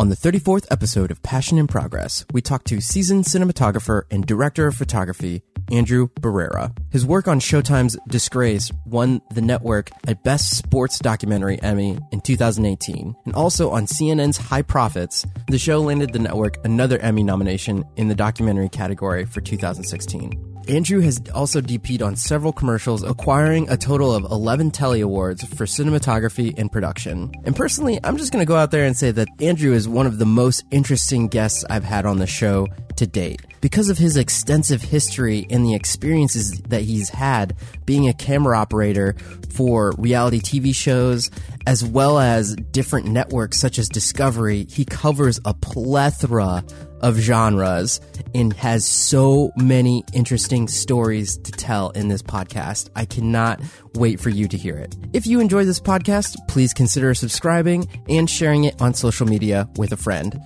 On the 34th episode of Passion in Progress, we talked to seasoned cinematographer and director of photography, Andrew Barrera. His work on Showtime's Disgraced won the network a Best Sports Documentary Emmy in 2018. And also on CNN's High Profits, the show landed the network another Emmy nomination in the documentary category for 2016. Andrew has also DP'd on several commercials, acquiring a total of 11 Telly Awards for cinematography and production. And personally, I'm just going to go out there and say that Andrew is one of the most interesting guests I've had on the show to date. Because of his extensive history and the experiences that he's had being a camera operator for reality TV shows, as well as different networks such as Discovery, he covers a plethora of genres and has so many interesting stories to tell in this podcast. I cannot wait for you to hear it. If you enjoy this podcast, please consider subscribing and sharing it on social media with a friend.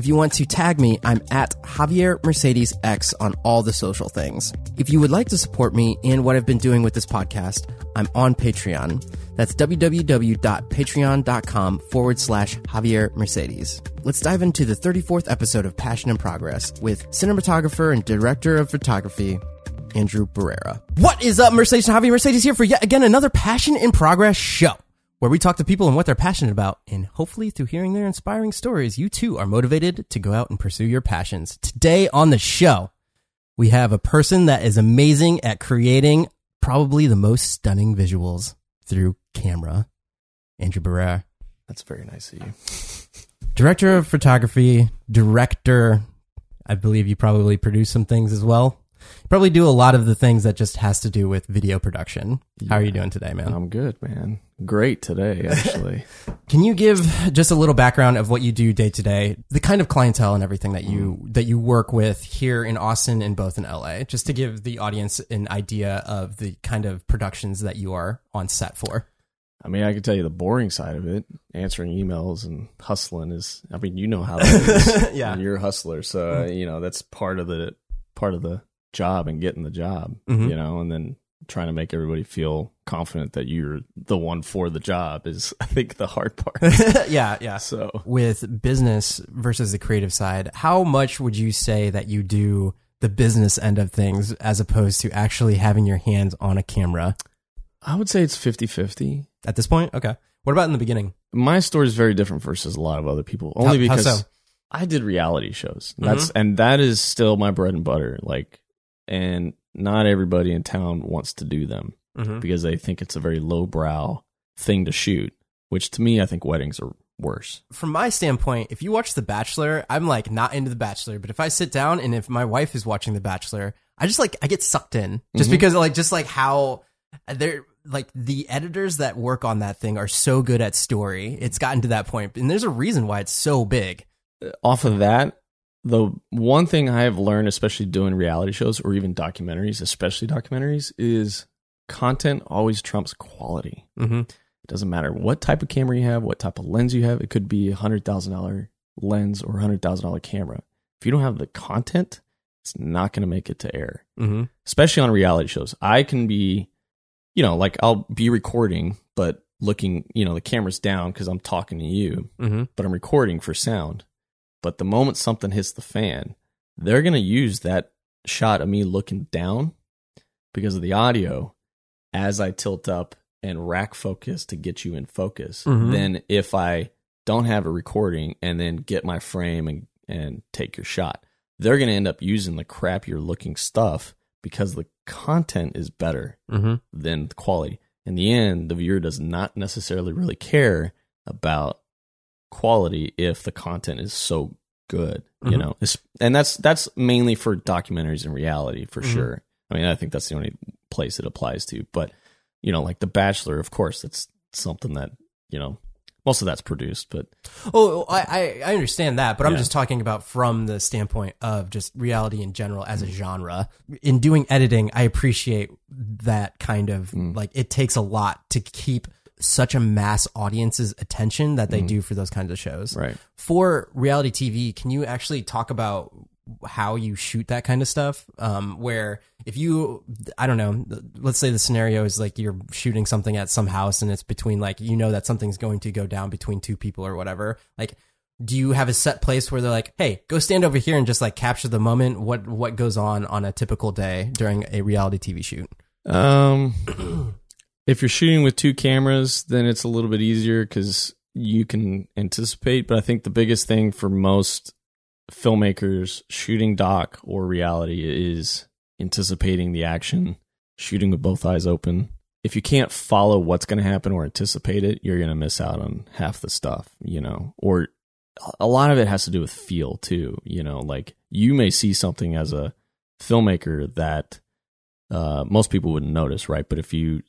If you want to tag me, I'm at Javier Mercedes X on all the social things. If you would like to support me in what I've been doing with this podcast, I'm on Patreon. That's www.patreon.com forward slash Javier Mercedes. Let's dive into the 34th episode of Passion in Progress with cinematographer and director of photography, Andrew Barrera. What is up, Mercedes and Javier Mercedes here for yet again another Passion in Progress show where we talk to people and what they're passionate about. And hopefully, through hearing their inspiring stories, you too are motivated to go out and pursue your passions. Today on the show, we have a person that is amazing at creating probably the most stunning visuals through camera, Andrew Barrera. That's very nice of you. Director of photography, director. I believe you probably produce some things as well. You probably do a lot of the things that just has to do with video production. How are you doing today, man? I'm good, man. Great today, actually. Can you give just a little background of what you do day to day, the kind of clientele and everything that you that you work with here in Austin and both in LA, just to give the audience an idea of the kind of productions that you are on set for? I mean, I can tell you the boring side of it. Answering emails and hustling is. I mean, you know how that is. Yeah. And you're a hustler, so uh, you know that's part of the part of the job and getting the job. Mhm. You know, and then trying to make everybody feel confident that you're the one for the job is, I think, the hard part. yeah, yeah. so With business versus the creative side, how much would you say that you do the business end of things as opposed to actually having your hands on a camera I would say it's 50 50. at this point? Okay. What about in the beginning? my story is very different versus a lot of other people only How- how because so? i did reality shows that's mm-hmm. and that is still my bread and butter like and not everybody in town wants to do them Mm-hmm. because they think it's a very lowbrow thing to shoot which to me i think weddings are worse from my standpoint, if you watch The Bachelor, I'm like not into The Bachelor, but if I sit down and if my wife is watching The Bachelor, I just like I get sucked in just Mhm. because like just like how they're like the editors that work on that thing are so good at story. It's gotten to that point, and there's a reason why it's so big. off of that the one thing i have learned especially doing reality shows or even documentaries especially documentaries is content always trumps quality Mm-hmm. It doesn't matter what type of camera you have, what type of lens you have. It could be a hundred thousand dollar lens or a hundred thousand dollar camera. If you don't have the content, it's not going to make it to air. Mm-hmm. Especially on reality shows, I can be, you know, like I'll be recording, but looking, you know, the camera's down because I'm talking to you, Mm-hmm. but I'm recording for sound. But the moment something hits the fan, they're going to use that shot of me looking down because of the audio as I tilt up and rack focus to get you in focus. Mhm. Then if I don't have a recording and then get my frame and, and take your shot, they're going to end up using the crappier looking stuff because the content is better Mm-hmm. than the quality. In the end, the viewer does not necessarily really care about quality if the content is so good, you Mhm. know. And that's that's mainly for documentaries and reality for Mhm. sure. I mean, I think that's the only place it applies to. But you know, like The Bachelor, of course, that's something that you know most of that's produced, but Oh, I, I I understand that, but I'm just talking about from the standpoint of just reality in general as a genre. In doing editing, I appreciate that kind of Mm. like it takes a lot to keep such a mass audience's attention that they Mhm. do for those kinds of shows. right. For reality TV, can you actually talk about how you shoot that kind of stuff? Um, where if you, I don't know, let's say the scenario is like you're shooting something at some house and it's between like, you know, that something's going to go down between two people or whatever. Like, do you have a set place where they're like, "Hey, go stand over here and just like capture the moment"? What what goes on on a typical day during a reality TV shoot? Um, if you're shooting with two cameras, then it's a little bit easier because you can anticipate. But I think the biggest thing for most filmmakers shooting doc or reality is anticipating the action, shooting with both eyes open. If you can't follow what's going to happen or anticipate it, you're going to miss out on half the stuff, you know, or a lot of it has to do with feel too, you know, like you may see something as a filmmaker that uh, most people wouldn't notice, right? But if you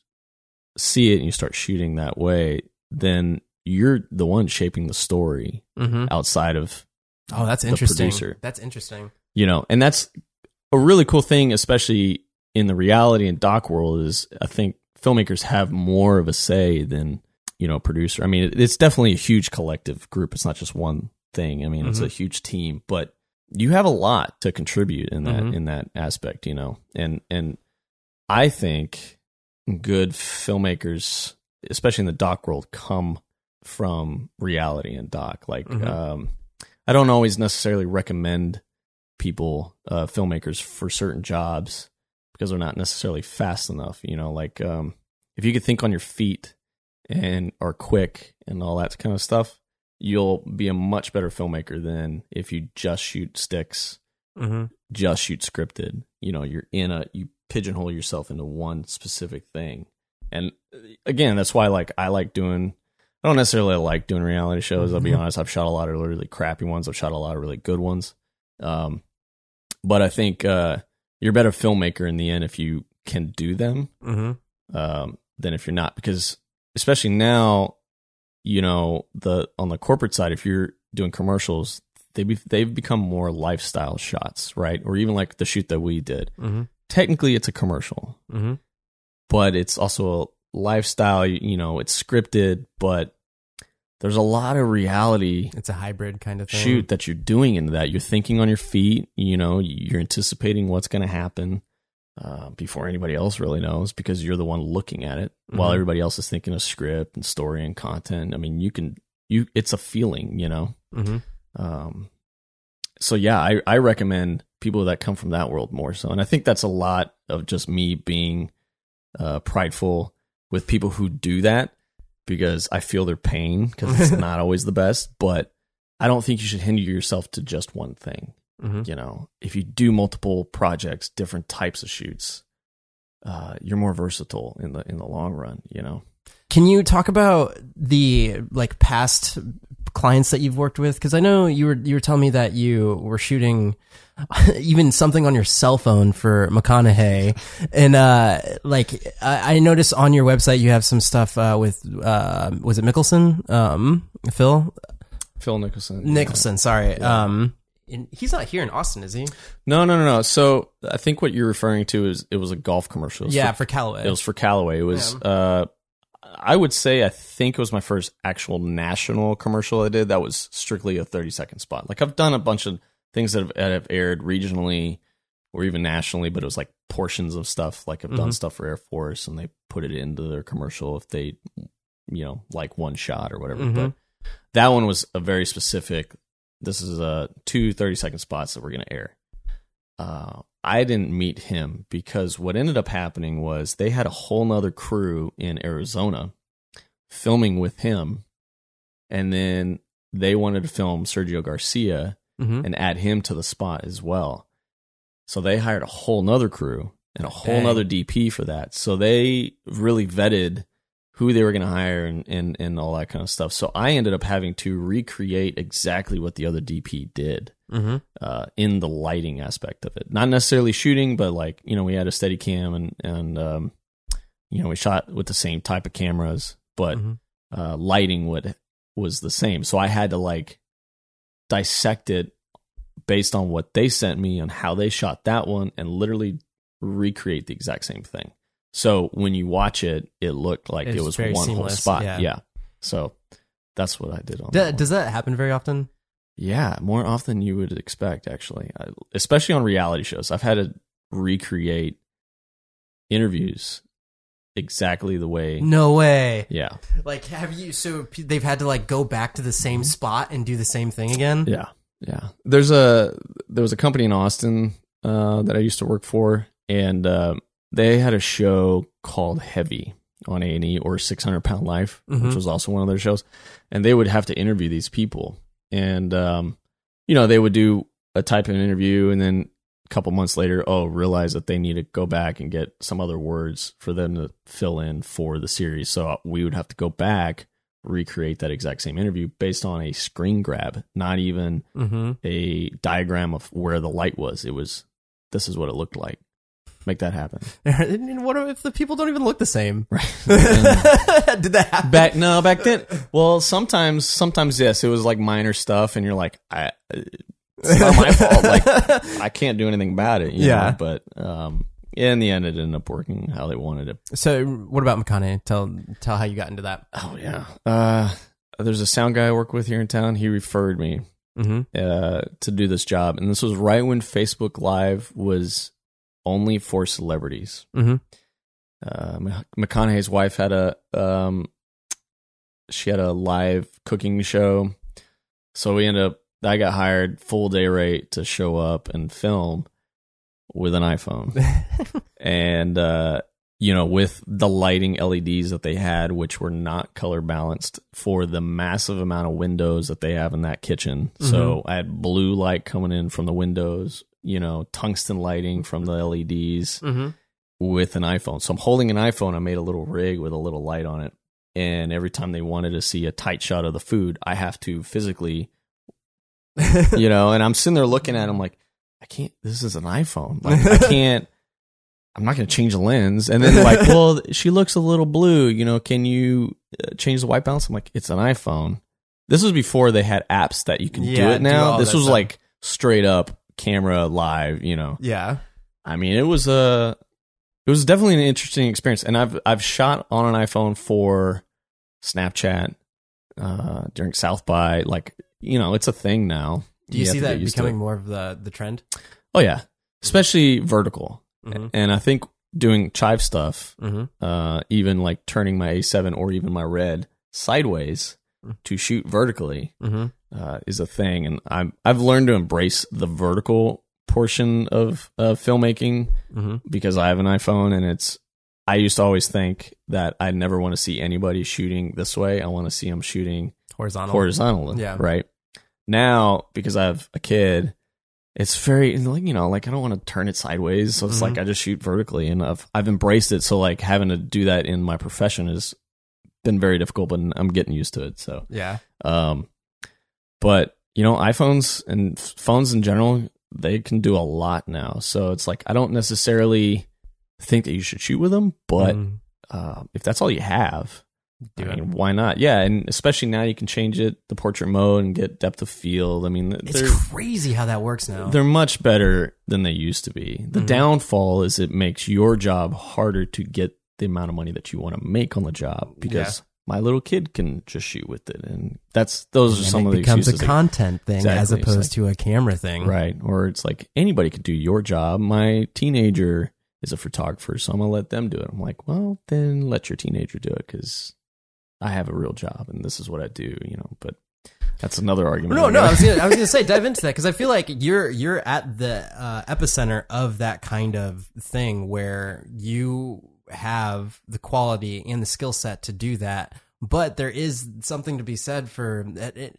see it and you start shooting that way, then you're the one shaping the story Mm-hmm. outside of Oh, that's interesting. producer. That's interesting. you know, and that's a really cool thing, especially in the reality and doc world. Is I think filmmakers have more of a say than you know, producer. I mean, it's definitely a huge collective group. It's not just one thing. I mean, it's a huge team, but you have a lot to contribute in that Mhm. in that aspect, you know. And and I think good filmmakers, especially in the doc world, come from reality and doc. Like, Mhm. um, I don't always necessarily recommend people, uh, filmmakers, for certain jobs because they're not necessarily fast enough. You know, like um, if you could think on your feet and are quick and all that kind of stuff, you'll be a much better filmmaker than if you just shoot sticks, Mm-hmm. just shoot scripted. You know, you're in a you pigeonhole yourself into one specific thing. And uh, again, that's why like I like doing I don't necessarily like doing reality shows. I'll be Mhm. honest. I've shot a lot of really crappy ones. I've shot a lot of really good ones. Um, but I think uh, you're a better filmmaker in the end if you can do them Mm-hmm. um, than if you're not. Because especially now, you know, the on the corporate side, if you're doing commercials, they be, they've become more lifestyle shots, right? Or even like the shoot that we did. Mm-hmm. Technically, it's a commercial, Mm-hmm. but it's also a lifestyle. You know, it's scripted, but there's a lot of reality It's a hybrid kind of thing. shoot that you're doing into that. You're thinking on your feet. You know, you're anticipating what's going to happen uh, before anybody else really knows because you're the one looking at it while Mhm. everybody else is thinking of script and story and content. I mean, you can you. It's a feeling, you know. Mm-hmm. Um, so yeah, I I recommend people that come from that world more so, and I think that's a lot of just me being uh, prideful with people who do that because I feel their pain because it's not always the best, but I don't think you should hinder yourself to just one thing. Mm-hmm. You know, if you do multiple projects, different types of shoots, uh, you're more versatile in the in the long run. You know. Can you talk about the like past clients that you've worked with? Because I know you were you were telling me that you were shooting even something on your cell phone for McConaughey, and uh, like I, I noticed on your website you have some stuff uh, with uh, was it Mickelson, um, Phil Phil Nicholson. Nicholson? Sorry, Yeah. um, he's not here in Austin, is he? No, no, no, no. So I think what you're referring to is it was a golf commercial. Yeah, for, for Callaway. it was for Callaway. It was. Uh, I would say I think it was my first actual national commercial I did. That was strictly a 30 second spot. Like I've done a bunch of things that have, that have aired regionally or even nationally, but it was like portions of stuff. Like I've done Mhm. stuff for Air Force and they put it into their commercial if they, you know, like one shot or whatever. Mhm. But that one was a very specific. This is uh, two 30 second spots that we're going to air. Uh, I didn't meet him because what ended up happening was they had a whole nother crew in Arizona filming with him. And then they wanted to film Sergio Garcia Mhm. and add him to the spot as well. So they hired a whole nother crew and a whole Dang. nother DP for that. So they really vetted who they were going to hire and, and, and all that kind of stuff. So I ended up having to recreate exactly what the other DP did Mhm. uh, in the lighting aspect of it. Not necessarily shooting, but like, you know, we had a Steadicam and, and, um, you know, we shot with the same type of cameras, but Mhm. uh, lighting would was the same. So I had to like dissect it based on what they sent me and how they shot that one and literally recreate the exact same thing. So when you watch it, it looked like It's it was one whole spot. yeah. Yeah. So that's what I did on D- that does that happen very often? Yeah, more often than you would expect, actually. I, especially on reality shows. I've had to recreate interviews exactly the way. No way. Yeah, Like, have you? So they've had to like go back to the same spot and do the same thing again. yeah, yeah. There's a there was a company in Austin uh, that I used to work for, and uh, they had a show called Heavy on A and E or 600 Pound Life, which Mhm. was also one of their shows, and they would have to interview these people, and um, you know they would do a type of interview, and then a couple months later, oh, realize that they need to go back and get some other words for them to fill in for the series, so we would have to go back recreate that exact same interview based on a screen grab, not even Mm-hmm. a diagram of where the light was. It was this is what it looked like. Make that happen. and what if the people don't even look the same? Right. Did that happen? back no, back then. Well, sometimes sometimes yes, it was like minor stuff and you're like I it's not my fault. Like I can't do anything about it, you Yeah. know? But um in the end it ended up working how they wanted it. so, what about McConaughey? Tell tell how you got into that. Oh yeah. Uh there's a sound guy I work with here in town. He referred me Mm-hmm. uh, to do this job, and this was right when Facebook Live was only for celebrities. Mm-hmm. Uh, McConaughey's wife had a um, she had a live cooking show, so we ended up. I got hired full day rate to show up and film with an iPhone, and uh, you know, with the lighting LEDs that they had, which were not color balanced for the massive amount of windows that they have in that kitchen. So I had blue light coming in from the windows, you know, tungsten lighting from the LEDs mm-hmm. with an iPhone. So I'm holding an iPhone. I made a little rig with a little light on it. And every time they wanted to see a tight shot of the food, I have to physically, you know, and I'm sitting there looking at them like, I can't, this is an iPhone. Like, I can't, I'm not going to change the lens. And then like, well, she looks a little blue, you know, can you uh, change the white balance? I'm like, it's an iPhone. This was before they had apps that you can do it now. all This was stuff. like straight up camera live, you know. yeah. I mean, it was a it was definitely an interesting experience, and I've I've shot on an iPhone for Snapchat uh, during South by, like you know, it's a thing now. Do you, have see that becoming more of the the trend? Oh yeah, especially vertical, Mm-hmm. and I think doing chive stuff, Mm-hmm. uh, even like turning my A7 or even my Red sideways Mm. to shoot vertically Mm-hmm. Uh, is a thing, and I'm I've learned to embrace the vertical portion of uh, filmmaking Mm-hmm. because I have an iPhone and it's I used to always think that I never want to see anybody shooting this way. I want to see them shooting Horizontal. horizontal, Yeah. right? Now, because I have a kid, it's very like you know, like I don't want to turn it sideways, so it's Mhm. like I just shoot vertically, and I've I've embraced it. So like having to do that in my profession has been very difficult, but I'm getting used to it. So yeah. um, but you know, iPhones and phones in general, they can do a lot now. So it's like I don't necessarily think that you should shoot with them, but Mhm. uh, if that's all you have, do I it. mean, why not? Yeah, and especially now you can change it the portrait mode and get depth of field. I mean, It's crazy how that works now. they're much better than they used to be. The Mhm. downfall is it makes your job harder to get the amount of money that you want to make on the job because my little kid can just shoot with it, and that's those are some of the becomes a excuses. that- content thing as Exactly. It's opposed to a camera thing. Right. Or it's like anybody could do your job. My teenager is a photographer, so I'm to let them do it. I'm like, well, then let your teenager do it because I have a real job and this is what I do, you know. But that's another argument. No, no, I was gonna, I was gonna say dive into that because I feel like you're you're at the uh, epicenter of that kind of thing where you have the quality and the skill set to do that, but there is something to be said for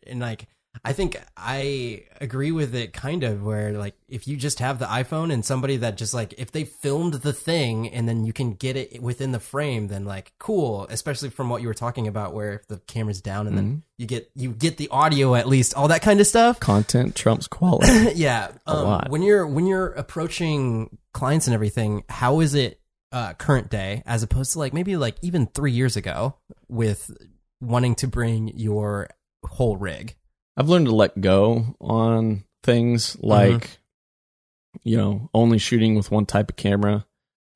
and like I think I agree with it kind of where like if you just have the iPhone and somebody that just like if they filmed the thing and then you can get it within the frame then like cool. Especially from what you were talking about where if the camera's down and then you get you get the audio at least all that kind of stuff. Content trumps quality. yeah um, when you're when you're approaching clients and everything how is it uh, current day as opposed to like maybe like even three years ago with wanting to bring your whole rig I've learned to let go on things like, you know, only shooting with one type of camera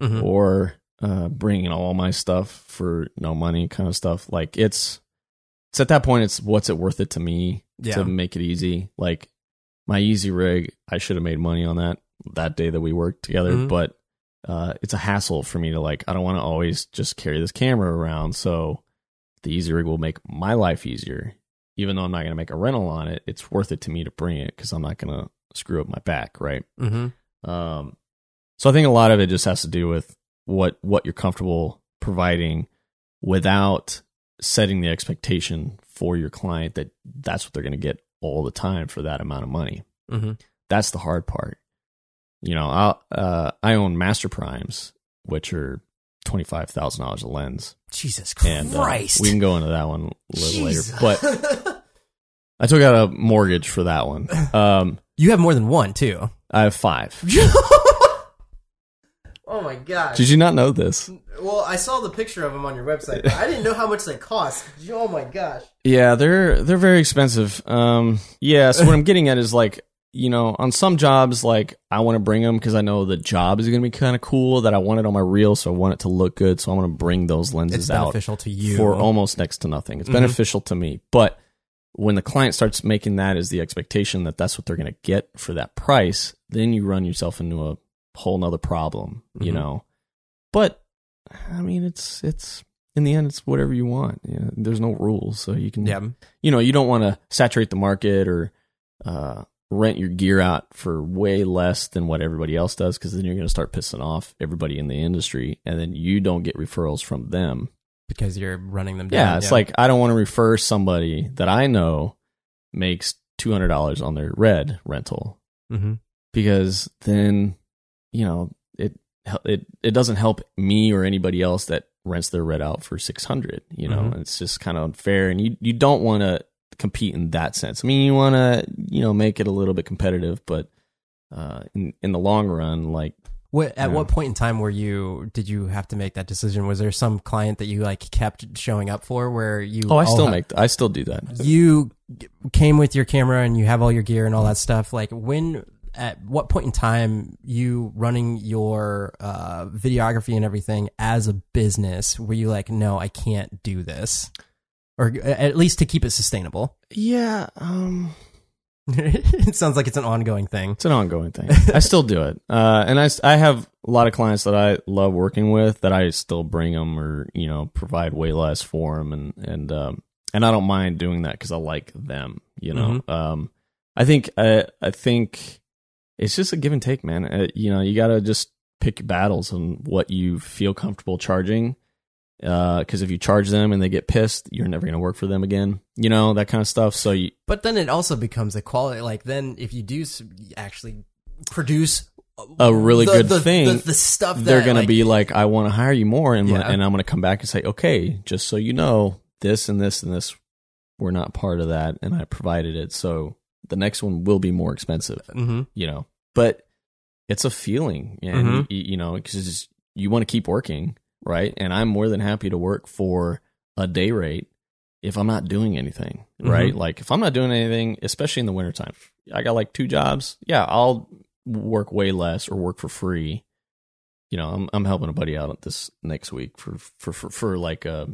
Mhm. or uh, bringing all my stuff for no money kind of stuff. Like it's, it's at that point, it's what's it worth it to me Yeah. to make it easy. Like my easy rig, I should have made money on that that day that we worked together, Mhm. but uh, it's a hassle for me to like. I don't want to always just carry this camera around. So the Easy Rig will make my life easier. Even though I'm not going to make a rental on it, it's worth it to me to bring it because I'm not going to screw up my back, right? Mm-hmm. Um, so I think a lot of it just has to do with what what you're comfortable providing without setting the expectation for your client that that's what they're going to get all the time for that amount of money. Mm-hmm. That's the hard part. You know, I uh, I own Master Primes, which are twenty five thousand dollars a lens, Jesus Christ! and uh, Christ. we can go into that one a little Jesus. later. But I took out a mortgage for that one. Um, you have more than one too. I have five. oh my gosh. Did you not know this? Well, I saw the picture of them on your website, but I didn't know how much they cost. Oh my gosh. Yeah, they're they're very expensive. Um, yeah. So what I'm getting at is like, you know, on some jobs, like I want to bring them because I know the job is going to be kind of cool. That I want it on my reel, so I want it to look good. So I want to bring those lenses It's out beneficial to you. for almost next to nothing. It's Mhm. beneficial to me, but when the client starts making that as the expectation that that's what they're going to get for that price, then you run yourself into a whole nother problem, you Mhm. know. But I mean, it's it's in the end, it's whatever you want. You know, there's no rules, so you can yeah. you know, you don't want to saturate the market or uh, rent your gear out for way less than what everybody else does because then you're going to start pissing off everybody in the industry and then you don't get referrals from them. Because you're running them down. Yeah, it's like I don't want to refer somebody that I know makes $200 on their red rental hmm because then, you know, it it it doesn't help me or anybody else that rents their red out for 600, you know. Mhm. It's just kind of unfair and you you don't want to compete in that sense. I mean, you want to, you know, make it a little bit competitive, but uh in in the long run like What, at Yeah. what point in time were you? Did you have to make that decision? Was there some client that you like kept showing up for where you? oh, I still make I still do that. You came with your camera and you have all your gear and all that stuff. Like when? At what point in time you running your uh, videography and everything as a business were you like, no, I can't do this, or at least to keep it sustainable? Yeah, um it sounds like it's an ongoing thing. It's an ongoing thing. I still do it, uh, and I I have a lot of clients that I love working with that I still bring them or you know provide way less for them, and and um, and I don't mind doing that because I like them. You know, um, I think I I think it's just a give and take, man. Uh, you know, you got to just pick your battles and what you feel comfortable charging. Because if you charge them and they get pissed, you're never going to work for them again. You know that kind of stuff. So you, But then it also becomes a quality. Like then, if you do actually produce A really the- good the- thing, the, the stuff they're going like, to be like, I want to hire you more, and Yeah. and I'm going to come back and say, okay, just so you know, this and this and this were not part of that, and I provided it, so the next one will be more expensive, Mhm. you know. But it's a feeling, and Mhm. you, you know, because you want to keep working, right? And I'm more than happy to work for a day rate if I'm not doing anything, mm-hmm. right? Like if I'm not doing anything, especially in the wintertime, I got like two jobs. Yeah, I'll work way less or work for free. You know, I'm I'm helping a buddy out this next week for for for, for like a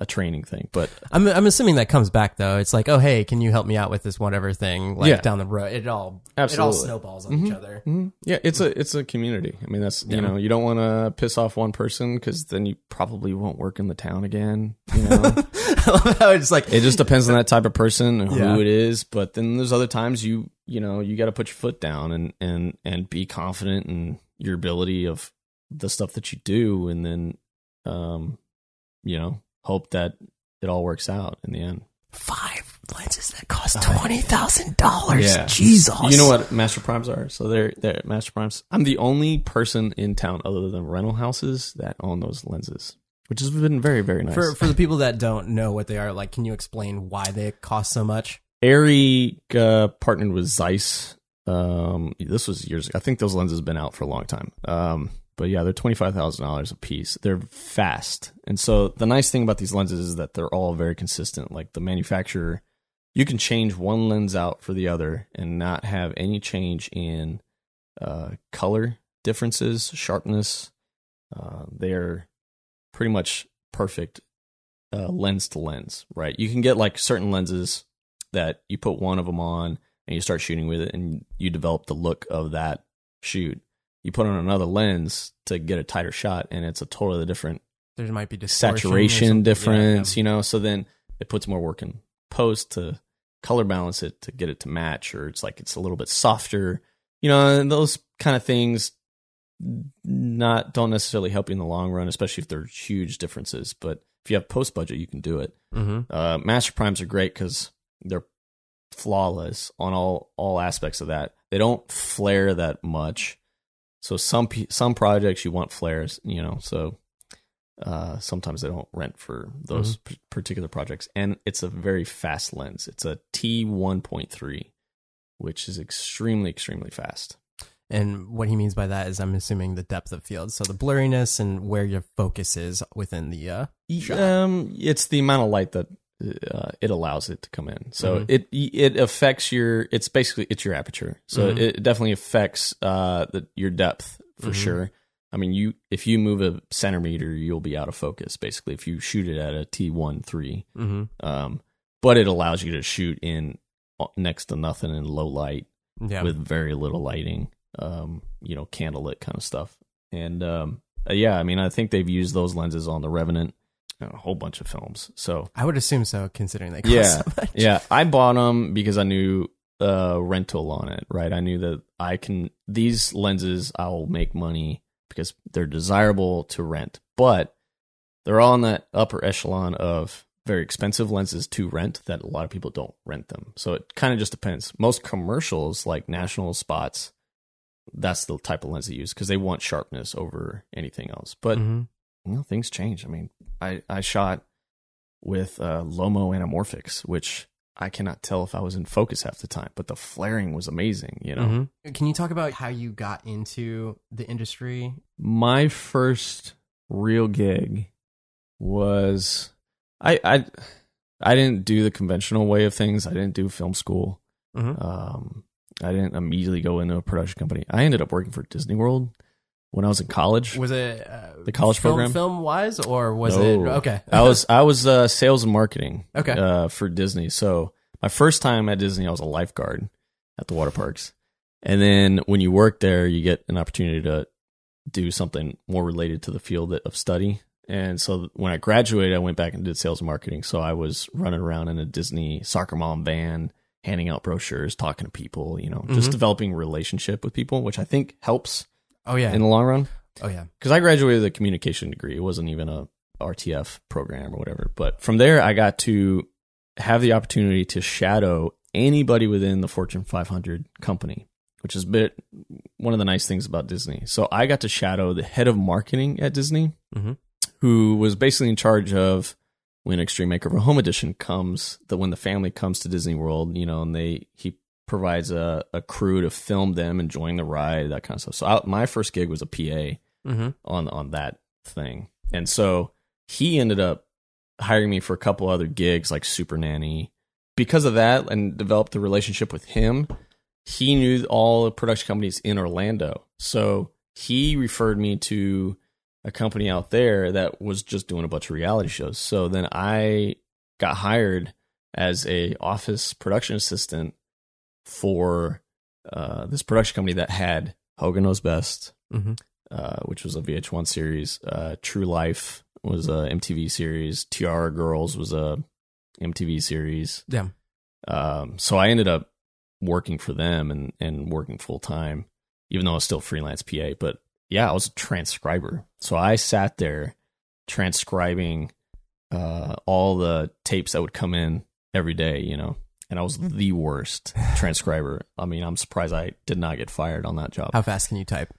a training thing. But I'm I'm assuming that comes back though. It's like, oh hey, can you help me out with this whatever thing? Like Yeah. down the road, it all it all Absolutely. snowballs on each Mhm. other. mhm, yeah, it's a it's a community. I mean, that's you know, you don't want to piss off one person because then you probably won't work in the town again. You know. I love how it's like it just depends on that type of person and Yeah. who it is but then there's other times you you know you got to put your foot down and and and be confident in your ability of the stuff that you do and then um you know hope that it all works out in the end five lenses that cost twenty thousand dollars. Yeah. Jesus, you know what master primes are so they're they're master primes i'm the only person in town other than rental houses that own those lenses which has been very very nice For for the people that don't know what they are, like, can you explain why they cost so much? ARRI uh, partnered with Zeiss. Um, this was years. ago. I think those lenses have been out for a long time. Um, but yeah, they're twenty five thousand dollars a piece. They're fast, and so the nice thing about these lenses is that they're all very consistent. Like the manufacturer, you can change one lens out for the other and not have any change in uh, color differences, sharpness. Uh, they're pretty much perfect uh, lens to lens, right? You can get like certain lenses that you put one of them on and you start shooting with it and you develop the look of that shoot. You put on another lens to get a tighter shot, and it's a totally different There might be saturation something. Yeah, difference, yeah. you know. So then it puts more work in post to color balance it to get it to match, or it's like it's a little bit softer, you know. And those kind of things not don't necessarily help you in the long run, especially if there's huge differences. But if you have post budget, you can do it. Mhm. Uh, master primes are great because they're flawless on all all aspects of that. They don't flare that much. So some some projects you want flares, you know. So uh, sometimes they don't rent for those p- particular projects, and it's a very fast lens. It's a T one point three, which is extremely extremely fast. And what he means by that is, I'm assuming the depth of field, so the blurriness and where your focus is within the. uh shot. Um, it's the amount of light that uh, it allows it to come in. So Mhm. it it affects your. It's basically it's your aperture. So Mhm. it definitely affects uh the your depth for Mhm. sure. I mean, you if you move a centimeter, you'll be out of focus. Basically, if you shoot it at a T one three, hmm um, but it allows you to shoot in uh, next to nothing in low light Yeah. with very little lighting, um, you know, candlelit kind of stuff. And um, uh, yeah, I mean, I think they've used those lenses on the Revenant a whole bunch of films. So I would assume so, considering they cost Yeah. so much. yeah, I bought them because I knew uh, rental on it, right? I knew that I can these lenses I'll make money because they're desirable to rent, but they're all in that upper echelon of very expensive lenses to rent that a lot of people don't rent them. So it kind of just depends. Most commercials like national spots, that's the type of lens they use because they want sharpness over anything else. But Mhm. You know, things change. I mean, I I shot with uh, Lomo anamorphics, which I cannot tell if I was in focus half the time, but the flaring was amazing. You know, Mhm. Can you talk about how you got into the industry? my first real gig was I I I didn't do the conventional way of things. I didn't do film school. Mhm. Um, I didn't immediately go into a production company. I ended up working for Disney World when I was in college. Was it uh, The college film, program? film wise, or was No. it okay? I was I was uh, sales and marketing. Okay. Uh, for Disney. So my first time at Disney, I was a lifeguard at the water parks, and then when you work there, you get an opportunity to do something more related to the field of study. And so when I graduated, I went back and did sales and marketing. So I was running around in a Disney soccer mom van, handing out brochures, talking to people, you know, just Mhm. developing relationship with people, which I think helps oh yeah. in the long run oh yeah. because I graduated with a communication degree. It wasn't even a RTF program or whatever. But from there, I got to have the opportunity to shadow anybody within the Fortune 500 company, which is a bit one of the nice things about Disney. So I got to shadow the head of marketing at Disney, Mhm. who was basically in charge of when Extreme Makeover Home Edition comes, that when the family comes to Disney World, you know, and they he provides a, a crew to film them enjoying the ride, that kind of stuff. So I, my first gig was a PA hmm on on that thing. And so he ended up hiring me for a couple other gigs like Super Nanny. Because of that and developed a relationship with him, he knew all the production companies in Orlando. So he referred me to a company out there that was just doing a bunch of reality shows. So then I got hired as a office production assistant for uh, this production company that had Hogan Knows Best, hmm uh, which was a VH1 series. Uh, True Life was a MTV series. Tiara Girls was a MTV series. Yeah. Um, so I ended up working for them and, and working full time, even though I was still freelance PA. But yeah, I was a transcriber. So I sat there transcribing uh, all the tapes that would come in every day, you know, and I was the worst transcriber. I mean, I'm surprised I did not get fired on that job. How fast can you type?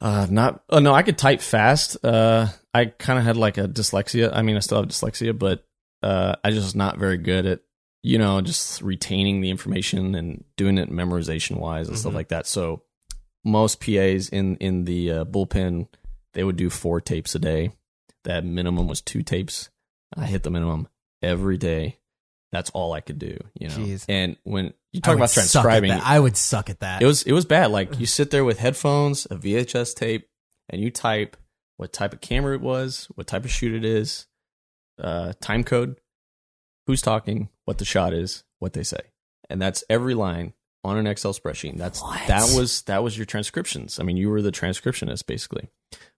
Uh, not. Oh no, I could type fast. Uh, I kind of had like a dyslexia. I mean, I still have dyslexia, but uh, I just not very good at you know just retaining the information and doing it memorization wise and stuff Mhm. like that. So most PAs in in the uh, bullpen they would do four tapes a day. That minimum was two tapes. I hit the minimum every day. That's all I could do, you know. Jeez. And when you talk about transcribing. I would suck at that. it was it was bad. Like you sit there with headphones, a VHS tape, and you type what type of camera it was, what type of shoot it is, uh, time code, who's talking, what the shot is, what they say, and that's every line on an Excel spreadsheet. That's What? that was that was your transcriptions. I mean, you were the transcriptionist basically,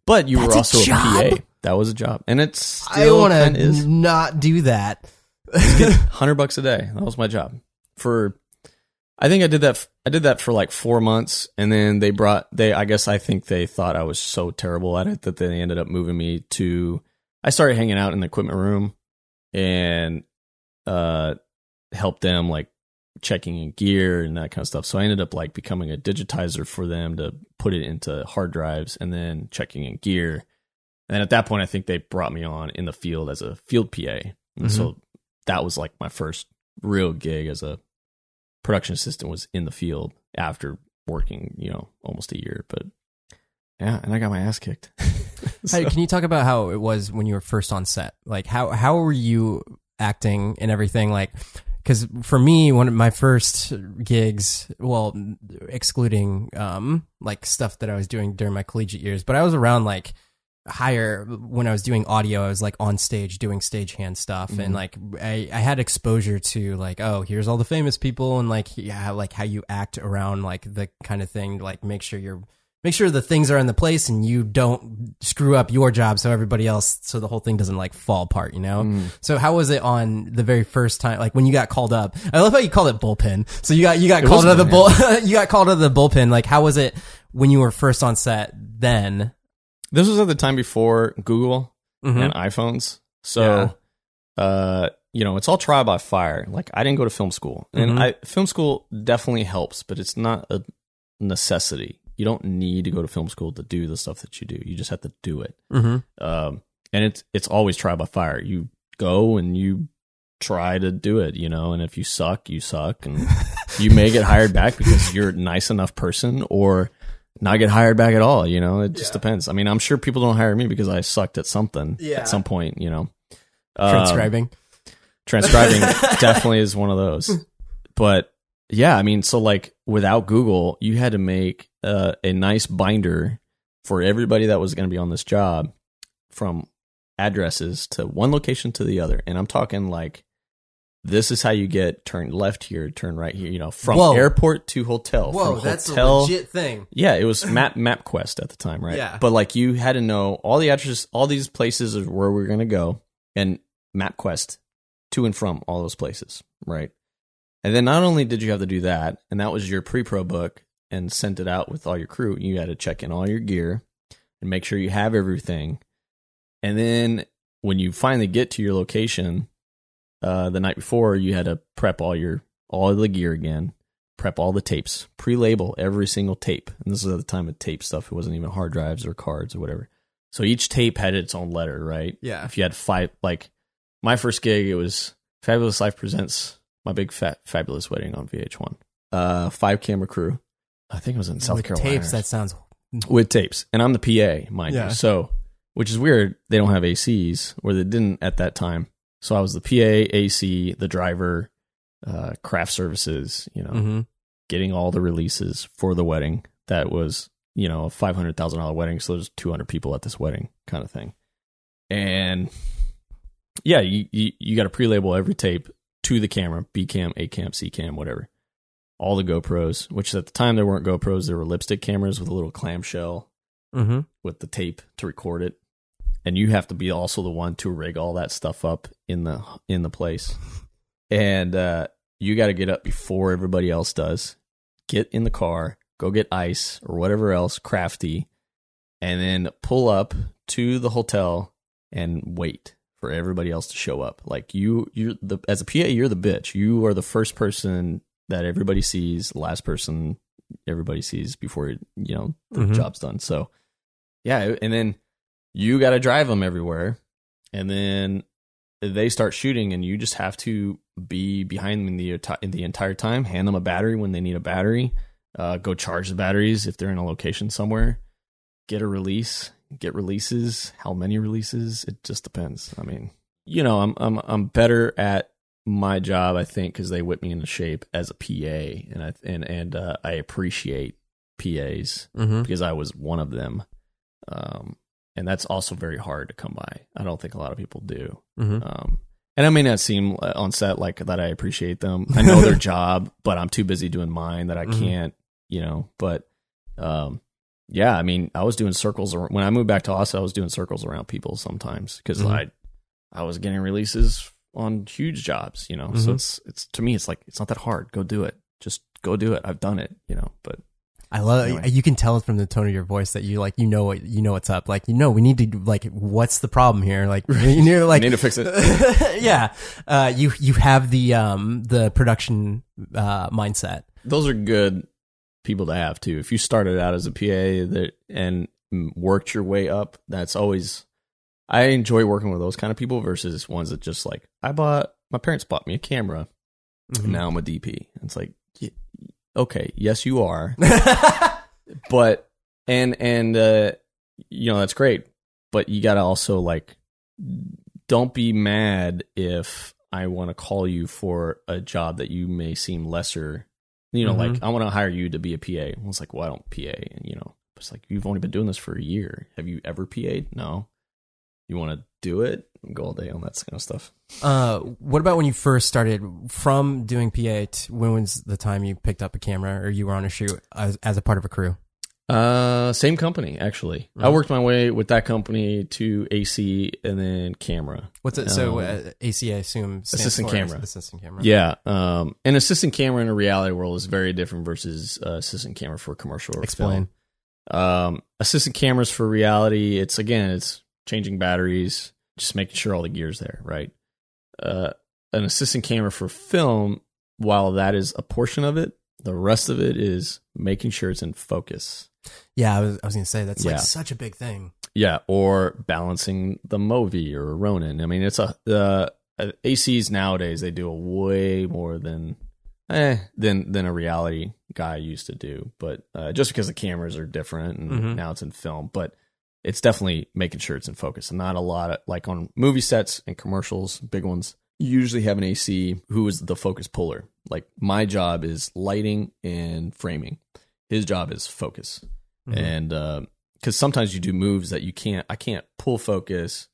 but you That's were also a, job? PA. That was a job, and it's I want to not do that. hundred bucks a day. That was my job for. I think I did that. I did that for like four months, and then they brought they. I guess I think they thought I was so terrible at it that they ended up moving me to. I started hanging out in the equipment room, and uh, helped them like checking in gear and that kind of stuff. So I ended up like becoming a digitizer for them to put it into hard drives and then checking in gear. And at that point, I think they brought me on in the field as a field PA. And so that was like my first real gig as a production assistant was in the field after working, you know, almost a year. But yeah, and I got my ass kicked. So- Hey, can you talk about how it was when you were first on set? Like how how were you acting and everything? Like because for me, one of my first gigs, well, excluding um like stuff that I was doing during my collegiate years, but I was around like higher when I was doing audio. I was like on stage doing stagehand stuff, Mhm. and like I, I had exposure to like oh here's all the famous people and like yeah like how you act around like the kind of thing like make sure you're make sure the things are in the place and you don't screw up your job so everybody else so the whole thing doesn't like fall apart you know Mm. so how was it on the very first time like when you got called up i love how you called it bullpen so you got you got It called out of the bull you got called out of the bullpen like how was it when you were first on set then this was at the time before Google Mhm. and iPhones. So, uh, you know, it's all trial by fire. Like I didn't go to film school, and Mhm. I film school definitely helps, but it's not a necessity. You don't need to go to film school to do the stuff that you do. You just have to do it. Mhm. Um, and it's it's always trial by fire. You go and you try to do it, you know. And if you suck, you suck, and you may get hired back because you're a nice enough person, or not get hired back at all. You know, it just depends. I mean, I'm sure people don't hire me because I sucked at something Yeah. at some point. You know, Um, transcribing transcribing definitely is one of those. But yeah, I mean, so like without Google, you had to make uh, a nice binder for everybody that was going to be on this job from addresses to one location to the other. And I'm talking like this is how you get turn left here, turn right here, you know, from Whoa. airport to hotel. whoa from that's hotel, a legit thing yeah, it was Map MapQuest at the time, right? Yeah. But like you had to know all the addresses, all these places is where we are gonna go, and MapQuest to and from all those places, right? And then not only did you have to do that, and that was your pre-pro book, and sent it out with all your crew. You had to check in all your gear and make sure you have everything. And then when you finally get to your location, uh, the night before, you had to prep all your all the gear again, prep all the tapes, pre-label every single tape. And this is at the time of tape stuff; it wasn't even hard drives or cards or whatever. So each tape had its own letter, right? yeah If you had five, like my first gig, it was Fabulous Life presents my big fat fabulous wedding on VH1. Uh, five camera crew. I think it was in South With Carolina. tapes that sounds with tapes, and I'm the PA, mind Yeah. you. So, which is weird. They don't have ACs, or they didn't at that time. So I was the PA, AC, the driver, uh, craft services. You know, mhm. getting all the releases for the wedding. That was, you know, a five hundred thousand dollar wedding, so there's two hundred people at this wedding, kind of thing. And yeah, you you, you got to pre-label every tape to the camera, B cam, A cam, C cam, whatever. All the GoPros, which at the time there weren't GoPros, there were lipstick cameras with a little clamshell Mhm. with the tape to record it. And you have to be also the one to rig all that stuff up in the in the place. And uh you got to get up before everybody else does. Get in the car, go get ice or whatever else crafty, and then pull up to the hotel and wait for everybody else to show up. Like you you're the as a PA, you're the bitch. You are the first person that everybody sees, last person everybody sees before you know the Mhm. job's done. So yeah, and then you got to drive them everywhere, and then they start shooting, and you just have to be behind them in the in the entire time. Hand them a battery when they need a battery. Uh, go charge the batteries if they're in a location somewhere. Get a release. Get releases. How many releases? It just depends. I mean, you know, I'm I'm I'm better at my job, I think, because they whip me into shape as a PA, and I and and uh, I appreciate PAs Mhm. because I was one of them. Um, and that's also very hard to come by. I don't think a lot of people do. Mhm. Um, And I may not seem uh, on set like that. I appreciate them. I know their job, but I'm too busy doing mine that I Mhm. can't, you know. But, um, yeah, I mean, I was doing circles ar- when I moved back to Austin. I was doing circles around people sometimes because Mhm. I, I was getting releases on huge jobs, you know. So Mhm. it's it's to me, it's like it's not that hard. Go do it. Just go do it. I've done it, you know. But I love. Anyway. You can tell from the tone of your voice that you like. You know what. You know what's up. Like you know. We need to like. What's the problem here? Like you know. Like need to fix it. yeah. Uh, you you have the um the production uh mindset. those are good people to have too. If you started out as a PA that and worked your way up, that's always. I enjoy working with those kind of people versus ones that just like I bought. My parents bought me a camera, Mm-hmm. and now I'm a DP. It's like, okay, yes, you are, but and and uh, you know that's great, but you got to also like, don't be mad if I want to call you for a job that you may seem lesser. You know, Mhm. like I want to hire you to be a PA. I was like, well, I don't PA, and you know, it's like you've only been doing this for a year. Have you ever PA'd? No. You want to do it? Go all day on that kind of stuff. Uh, what about when you first started from doing PA? To, when was the time you picked up a camera or you were on a shoot as, as a part of a crew? Uh, same company actually. I Mhm. worked my way with that company to AC and then camera. What's it? So Um, uh, AC, I assume, assistant camera. Assistant camera. Yeah, um, an assistant camera in a reality world is very different versus uh, assistant camera for commercial Explain. film. Um, assistant cameras for reality, it's again, it's changing batteries, just making sure all the gear's there, right? Uh, an assistant camera for film, while that is a portion of it, the rest of it is making sure it's in focus. Yeah, I was, I was gonna say that's Yeah. like such a big thing. Yeah, or balancing the Movi or Ronin. I mean, it's a the uh, ACs nowadays they do a way more than eh than than a reality guy used to do. But uh, just because the cameras are different and Mhm. now it's in film, but it's definitely making sure it's in focus. And not a lot of like on movie sets and commercials, big ones. You usually have an AC who is the focus puller. Like my job is lighting and framing. His job is focus Mhm. and because sometimes you do moves that you can't i can't pull focus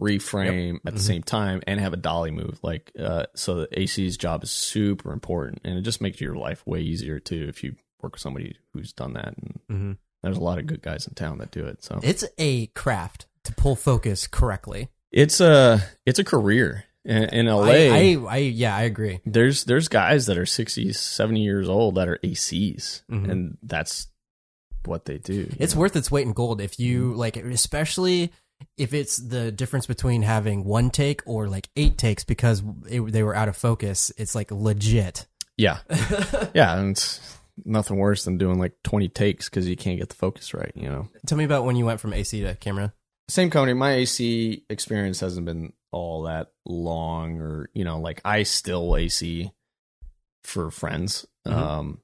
reframe at the Mhm. same time and have a dolly move like uh, so the ac's job is super important and it just makes your life way easier too if you work with somebody who's done that and Mhm. There's a lot of good guys in town that do it so It's a craft to pull focus correctly. it's a it's a career in, in la I, I, I, yeah, I agree. there's there's guys that are 60 70 years old that are acs Mhm. and that's what they do It's know? worth its weight in gold if you like, especially if it's the difference between having one take or like eight takes because it, they were out of focus. It's like legit. Yeah. yeah. And it's nothing worse than doing like 20 takes because you can't get the focus right, you know? Tell me about when you went from AC to camera. Same company. My AC experience hasn't been all that long or, you know, like I still AC for friends. Mhm. Um,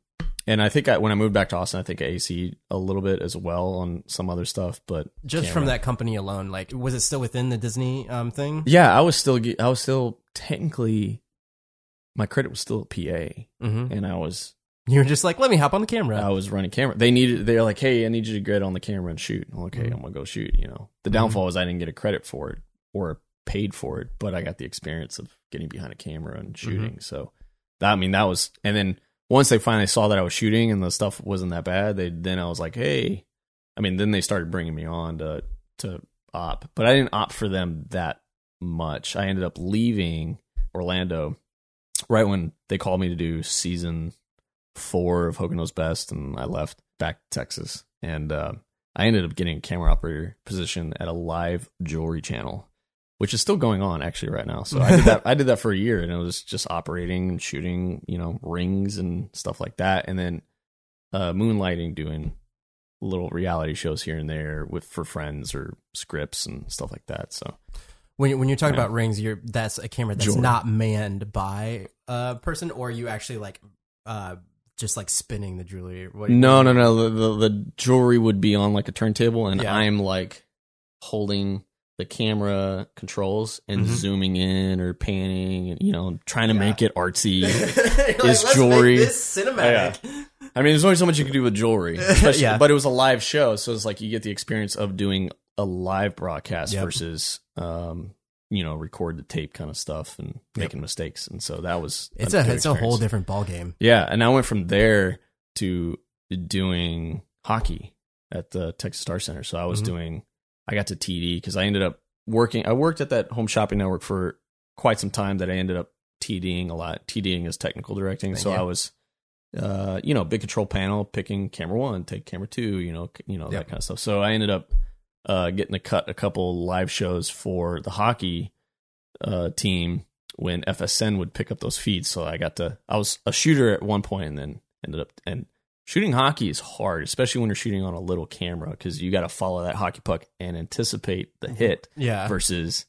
and I think I, when I moved back to Austin, I think I AC a little bit as well on some other stuff, but Just camera. from that company alone, like, was it still within the Disney um thing? yeah, I was still, I was still technically, my credit was still a PA Mm-hmm. and I was You were just like, let me hop on the camera. I was running camera. They needed. They're like, "Hey, I need you to get on the camera and shoot." I'm like, "Okay, Mhm. I'm gonna go shoot." You know, the downfall is I didn't get a credit for it or paid for it, but I got the experience of getting behind a camera and shooting. So that I mean, that was. And then once they finally saw that I was shooting and the stuff wasn't that bad, they then I was like, "Hey," I mean, then they started bringing me on to to op, but I didn't opt for them that much. I ended up leaving Orlando right when they called me to do season four of Hogan Best, and I left back to Texas. And uh, I ended up getting a camera operator position at a live jewelry channel, which is still going on actually right now. So I did that. I did that for a year, and it was just operating and shooting, you know, rings and stuff like that, and then uh, moonlighting, doing little reality shows here and there with for friends or scripts and stuff like that. So when you- when you're talking Yeah. about rings, you're that's a camera that's Jordan. not manned by a person, or you actually like uh just like spinning the jewelry. What, No, no, no. The, the the jewelry would be on like a turntable, and Yeah. I'm like holding the camera controls and Mhm. zooming in or panning, and you know, trying to Yeah. make it artsy. Like, Is let's jewelry- make this cinematic. I mean, there's only so much you can do with jewelry, Yeah. but it was a live show, so it's like you get the experience of doing a live broadcast Yep. versus, um, you know record the tape kind of stuff and making mistakes, and so that was It's a, it's a whole different ball game. Yeah, and I went from there to doing hockey at the Texas Star Center. So I was Mhm. doing, I got to TD because I ended up working. I worked at that home shopping network for quite some time. That I ended up TDing a lot. TDing is technical directing. So Yeah. I was, uh, you know, big control panel, picking camera one, take camera two, you know, you know Yep. that kind of stuff. So I ended up uh, getting to cut a couple live shows for the hockey uh, team when FSN would pick up those feeds. So I got to, I was a shooter at one point and then ended up, and shooting hockey is hard, especially when you're shooting on a little camera because you got to follow that hockey puck and anticipate the hit Yeah. versus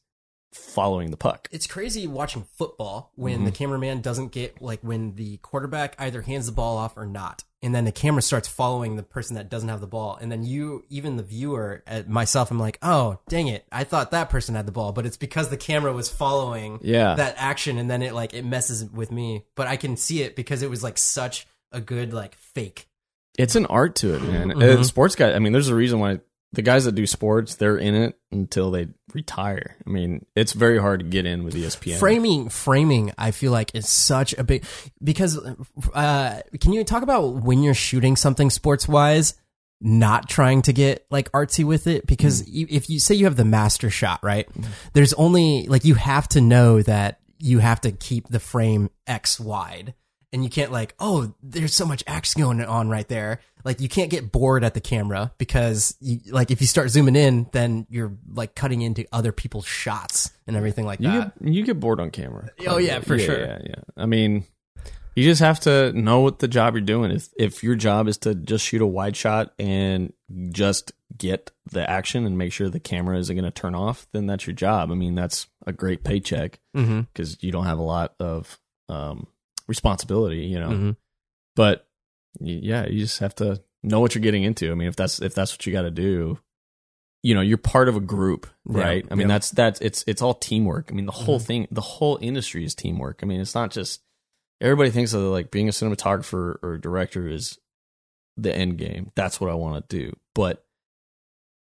following the puck. It's crazy watching football when the cameraman doesn't get like when the quarterback either hands the ball off or not. And then the camera starts following the person that doesn't have the ball. And then you, even the viewer, uh, myself, I'm like, oh, dang it. I thought that person had the ball, but it's because the camera was following Yeah. that action. And then it like, it messes with me. But I can see it because it was like such a good like fake. It's an art to it, man. Mhm. Uh, sports guy, I mean, there's a reason why the guys that do sports, they're in it until they retire. I mean, it's very hard to get in with ESPN. Framing, framing, I feel like is such a big because. Uh, can you talk about when you're shooting something sports wise, not trying to get like artsy with it? Because you, if you say you have the master shot, right? There's only like you have to know that you have to keep the frame X wide. And you can't like, oh, there's so much action going on right there. Like you can't get bored at the camera because you, like if you start zooming in, then you're like cutting into other people's shots and everything like You that. get, you get bored on camera. Oh, yeah, for sure. Yeah, yeah. I mean, you just have to know what the job you're doing. If if your job is to just shoot a wide shot and just get the action and make sure the camera isn't going to turn off, then that's your job. I mean, that's a great paycheck Mm-hmm. because you don't have a lot of um, responsibility, you know. Mhm. But yeah, you just have to know what you're getting into. I mean, if that's if that's what you got to do, you know, you're part of a group, Yeah, right? I mean, yeah. that's that's it's it's all teamwork. I mean, the whole Mhm. thing, the whole industry is teamwork. I mean, it's not just everybody thinks that like being a cinematographer or director is the end game. That's what I want to do, but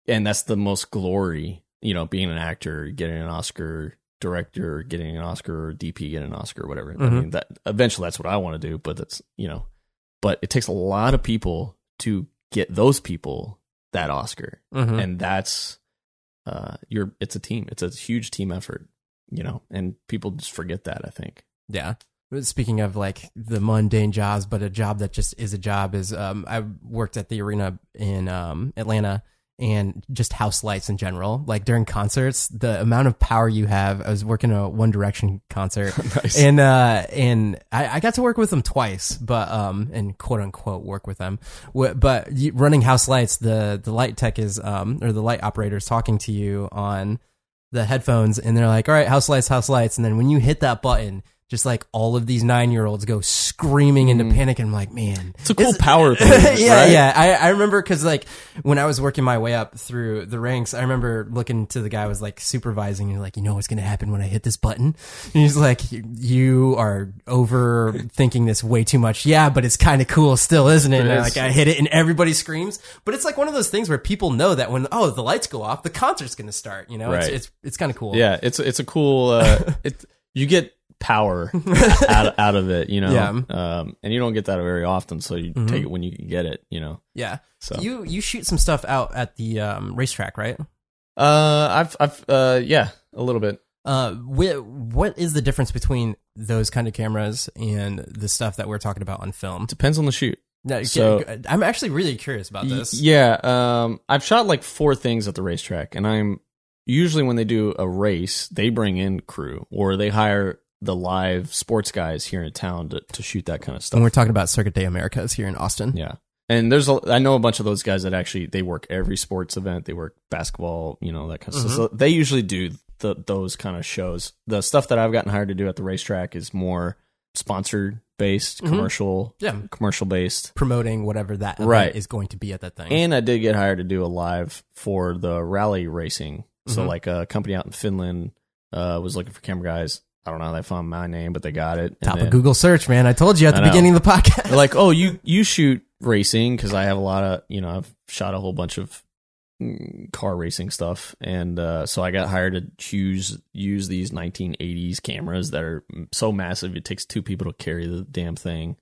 and that's the most glory, you know, being an actor, getting an Oscar, director getting an Oscar, or DP getting an Oscar, or whatever. I Mhm. mean, that eventually that's what I want to do, but that's you know, but it takes a lot of people to get those people that Oscar, Mhm. and that's uh, you're it's a team, it's a huge team effort, you know, and people just forget that. I think. Yeah. Speaking of like the mundane jobs, but a job that just is a job is um I worked at the arena in um Atlanta and just house lights in general. Like during concerts, the amount of power you have. I was working a One Direction concert. nice. and uh and I, I got to work with them twice but um and quote unquote work with them but running house lights the the light tech is um or the light operator is talking to you on the headphones and they're like all right house lights house lights and then when you hit that button just like all of these nine year olds go screaming into panic and I'm like man it's a cool It's- power thing. yeah, right? yeah. I, I remember because like when I was working my way up through the ranks, I remember looking to the guy who was like supervising and like, you know what's gonna happen when I hit this button? And he's like, you are overthinking this way too much. Yeah, but it's kind of cool still, isn't it? It And I, is. like I hit it and everybody screams. But it's like one of those things where people know that when oh the lights go off, the concert's gonna start. You know, Right. it's it's it's kind of cool. Yeah, it's it's a cool. Uh, it you get power out out of it, you know. Yeah. Um, and you don't get that very often, so you Mhm. take it when you can get it, you know. yeah. So You you shoot some stuff out at the um, racetrack, right? uh, I've I've uh, yeah, a little bit. Uh, wh- what is the difference between those kind of cameras and the stuff that we're talking about on film? Depends on the shoot. No, So- I'm actually really curious about this. Yeah, um, I've shot like four things at the racetrack, and I'm usually when they do a race, they bring in crew or they hire the live sports guys here in town to, to shoot that kind of stuff. And we're talking about Circuit of the Americas here in Austin. Yeah. And there's a, I know a bunch of those guys that actually they work every sports event. They work basketball, you know, that kind of stuff. So they usually do the, those kind of shows. The stuff that I've gotten hired to do at the racetrack is more sponsored based, Mhm. commercial, Yeah. commercial based. Promoting whatever that event Right. is going to be at that thing. And I did get hired to do a live for the rally racing. So Mhm. like a company out in Finland uh, was looking for camera guys. I don't know how they found my name, but they got it. Top then- of Google search, man. I told you at the beginning of the podcast. They're like, oh, you you shoot racing because I have a lot of you know I've shot a whole bunch of mm, car racing stuff, and uh, so I got hired to use use these 1980s cameras that are so massive it takes two people to carry the damn thing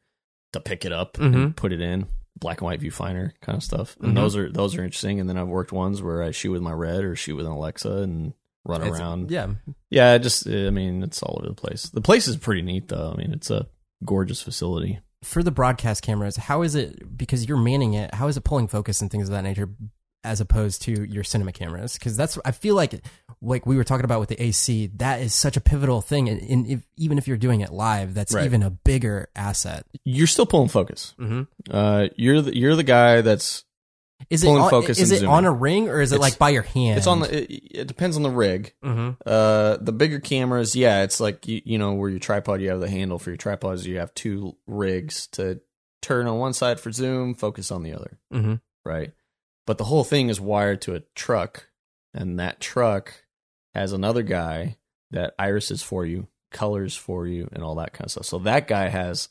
to pick it up Mhm. and put it in black and white viewfinder kind of stuff. And Mhm. those are those are interesting. And then I've worked ones where I shoot with my red or shoot with an Alexa and run It's- around. Yeah. Yeah, just I mean it's all over the place. The place is pretty neat though. I mean it's a gorgeous facility. For the broadcast cameras, how is it because you're manning it? How is it pulling focus and things of that nature, as opposed to your cinema cameras? Because that's I feel like like we were talking about with the AC, that is such a pivotal thing, and, and if, even if you're doing it live, that's Right. even a bigger asset. You're still pulling focus. Mm-hmm. Uh, you're the you're the guy that's Is it Pulling on, focus is and it zooming. on a ring or is it It's- like by your hand? it's on the it, it depends on the rig. hmm Uh, the bigger cameras, yeah, it's like you, you know where your tripod, you have the handle for your tripods. You have two rigs to turn on one side for zoom, focus on the other, hmm right? But the whole thing is wired to a truck, and that truck has another guy that irises for you, colors for you, and all that kind of stuff. So that guy has,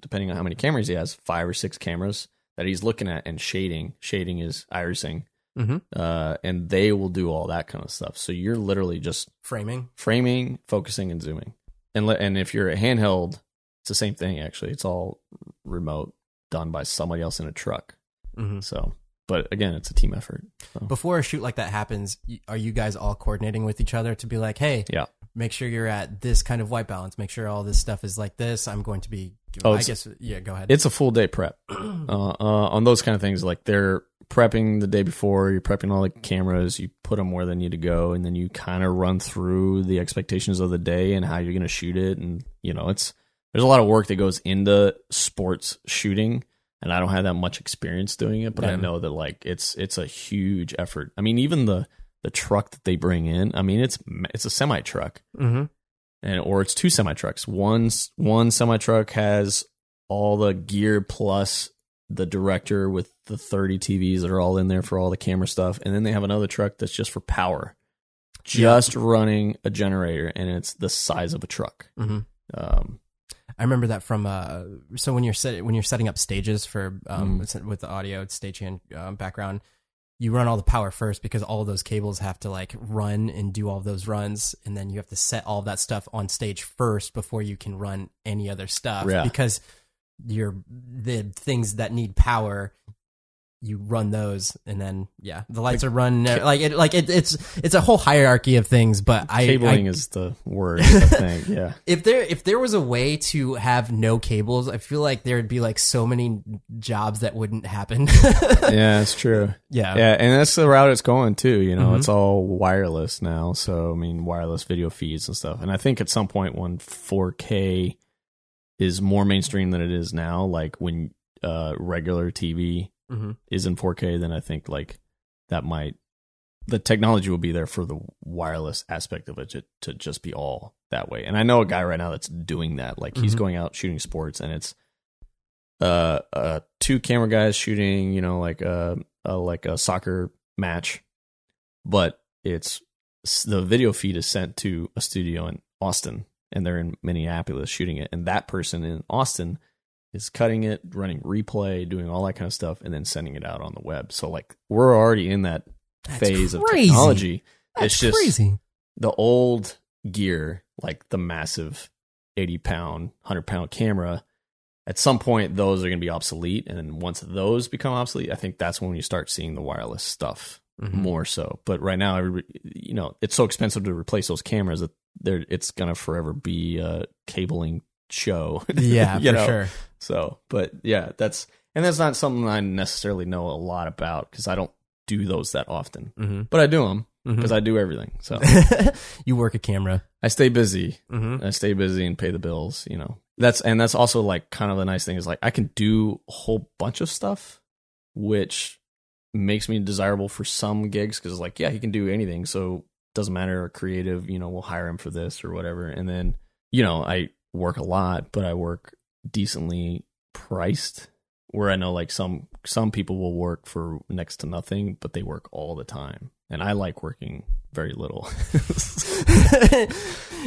depending on how many cameras he has, five or six cameras that he's looking at and shading. Shading is irising, hmm uh, and they will do all that kind of stuff. So you're literally just Framing. framing, focusing, and zooming. And le- and if you're a handheld, it's the same thing. Actually, it's all remote, done by somebody else in a truck. hmm So, but again, it's a team effort. So. Before a shoot like that happens, are you guys all coordinating with each other to be like, hey, Yeah. make sure you're at this kind of white balance. Make sure all this stuff is like this. I'm going to be. Oh, I guess yeah. Go ahead. It's a full day prep uh, uh, on those kind of things. Like they're prepping the day before. You're prepping all the cameras. You put them where they need to go, and then you kind of run through the expectations of the day and how you're going to shoot it. And you know, it's there's a lot of work that goes into sports shooting, and I don't have that much experience doing it, but I know that like it's it's a huge effort. I mean, even the the truck that they bring in. I mean, it's it's a semi truck hmm and or it's two semi trucks. One one semi truck has all the gear plus the director with the 30 TVs that are all in there for all the camera stuff, and then they have another truck that's just for power, just running a generator, and it's the size of a truck. hmm Um, I remember that from uh. So when you're set when you're setting up stages for um Mm. with the audio stagehand um, background, you run all the power first because all of those cables have to like run and do all those runs, and then you have to set all of that stuff on stage first before you can run any other stuff. Yeah. Because you're the things that need power. You run those, and then yeah, the lights are run like it. Like it, it's it's a whole hierarchy of things. But I, cabling I is the word, I think. Yeah. if there if there was a way to have no cables, I feel like there would be like so many jobs that wouldn't happen. Yeah, it's true. yeah. Yeah, and that's the route it's going too. You know, Mhm. it's all wireless now. So I mean, wireless video feeds and stuff. And I think at some point when 4K is more mainstream than it is now, like when uh, regular TV hmm is in 4K, then I think like that might the technology will be there for the wireless aspect of it to, to just be all that way. And I know a guy right now that's doing that. Like he's Mhm. going out shooting sports, and it's uh, uh two camera guys shooting, you know, like a, a like a soccer match, but it's the video feed is sent to a studio in Austin, and they're in Minneapolis shooting it, and that person in Austin is cutting it, running replay, doing all that kind of stuff, and then sending it out on the web. So like we're already in that That's phase of technology. That's it's just crazy. the old gear, like the massive 80 pound, 100 pound camera, at some point those are going to be obsolete. And once those become obsolete, I think that's when you start seeing the wireless stuff Mhm. more so. But right now, you know, it's so expensive to replace those cameras that they're, it's going to forever be a cabling show. Yeah, you for know? sure. So, but yeah, that's, and that's not something I necessarily know a lot about because I don't do those that often, hmm but I do them because I do everything. So you work a camera. I stay busy. hmm I stay busy and pay the bills, you know. That's and that's also like kind of the nice thing is like I can do a whole bunch of stuff which makes me desirable for some gigs cuz like yeah, he can do anything, so doesn't matter creative, you know, we'll hire him for this or whatever. And then, you know, I work a lot, but I work decently priced where I know like some some people will work for next to nothing, but they work all the time. And I like working very little.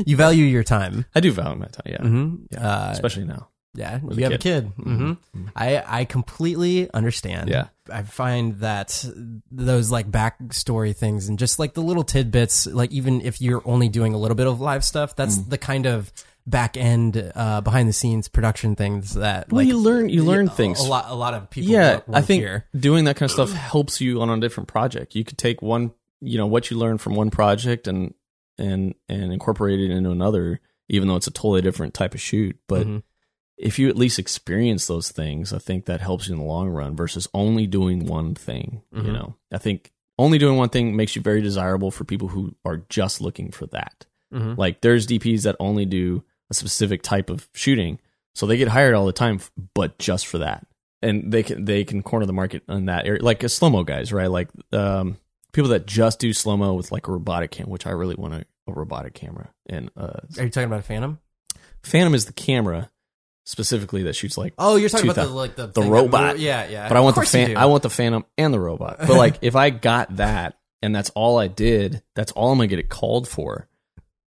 you value your time. I do value my time, yeah. hmm Yeah, Uh, especially now. Yeah, With you a have a kid. hmm Mhm. I I completely understand. Yeah. I find that those like backstory things and just like the little tidbits, like even if you're only doing a little bit of live stuff, that's Mm. the kind of back end, uh, behind the scenes production things that Well, like you learn you learn things. A lot, a lot of people. yeah, I think hear. doing that kind of stuff helps you on a different project. You could take one, you know, what you learn from one project and and and incorporate it into another, even though it's a totally different type of shoot. But Mhm. if you at least experience those things, I think that helps you in the long run versus only doing one thing. You Mhm. know, I think only doing one thing makes you very desirable for people who are just looking for that. Mhm. Like there's DPs that only do a specific type of shooting, so they get hired all the time, but just for that, and they can they can corner the market in that area. Like a slow mo guys, right? Like um, people that just do slow mo with like a robotic cam, which I really want a, a robotic camera. And uh, Are you talking about a Phantom? Phantom is the camera specifically that shoots like Oh, you're talking about the like the the robot. yeah, yeah. but I want the fan. I want the Phantom and the robot. But like, if I got that and that's all I did, that's all I'm gonna get it called for.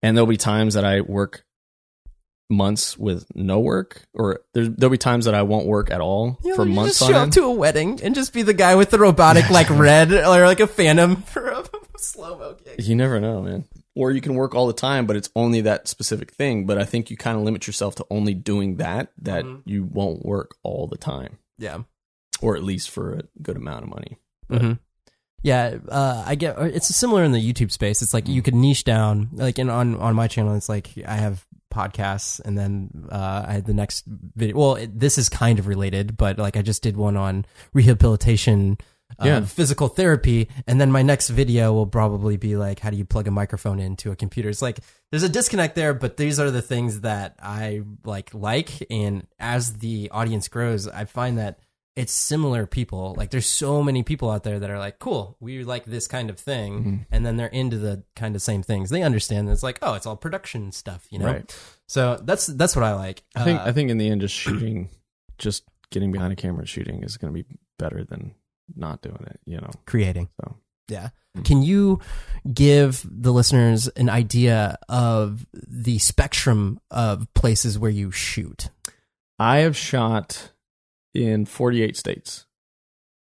And there'll be times that I work months with no work, or there's, there'll be times that I won't work at all You know, for you months just on show up end. to a wedding and just be the guy with the robotic like red or like a Phantom for a slow mo gig. you never know, man. Or you can work all the time, but it's only that specific thing. But I think you kind of limit yourself to only doing that. That Mhm. you won't work all the time, Yeah. or at least for a good amount of money. hmm Yeah, uh, I get. It's similar in the YouTube space. It's like you could niche down. Like in on on my channel, it's like I have podcasts, and then uh, I had the next video. Well, it, this is kind of related, but like I just did one on rehabilitation. Uh, Yeah. physical therapy, and then my next video will probably be like, how do you plug a microphone into a computer? It's like there's a disconnect there, but these are the things that I like like, and as the audience grows, I find that it's similar people. Like there's so many people out there that are like, cool, we like this kind of thing, Mm-hmm. and then they're into the kind of same things. They understand that it's like, oh, it's all production stuff, you know. Right. So that's that's what I like. I think Uh, I think in the end, just shooting, just getting behind a camera and shooting is going to be better than not doing it. You know. creating. So Yeah. Mm. Can you give the listeners an idea of the spectrum of places where you shoot? I have shot in 48 states.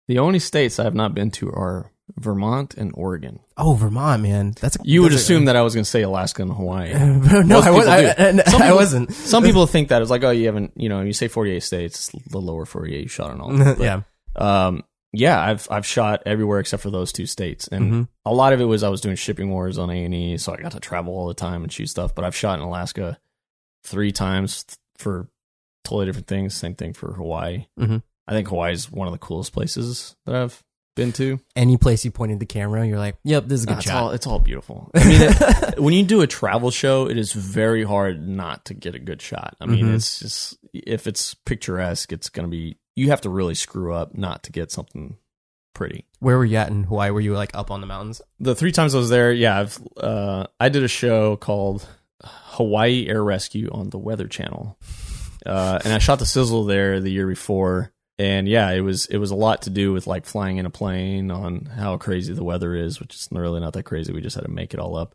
The only states I have not been to are Vermont and Oregon. Oh, Vermont, man. That's a, You would that's a- assume that I was going to say Alaska and Hawaii. no, Most I, was, people I, do. I, Some people- wasn't. Some people think that it's like, oh, you haven't, you know, you say 48 states, the lower 48 you shot and all. But, yeah. Um, yeah, I've I've shot everywhere except for those two states, and Mhm. a lot of it was I was doing shipping wars on A and E, so I got to travel all the time and shoot stuff. But I've shot in Alaska three times for totally different things. Same thing for Hawaii. Mhm. I think Hawaii is one of the coolest places that I've been to. Any place you pointed the camera, you're like, yep, this is a Uh, good it's shot. all it's all beautiful. I mean, it, when you do a travel show, it is very hard not to get a good shot. I mean, Mhm. it's just if it's picturesque, it's gonna be. You have to really screw up not to get something pretty. Where were you at in Hawaii? Were you like up on the mountains? the three times I was there, yeah, I've uh, I did a show called Hawaii Air Rescue on the Weather Channel, uh, and I shot the sizzle there the year before. And yeah, it was it was a lot to do with like flying in a plane on how crazy the weather is, which is really not that crazy. We just had to make it all up.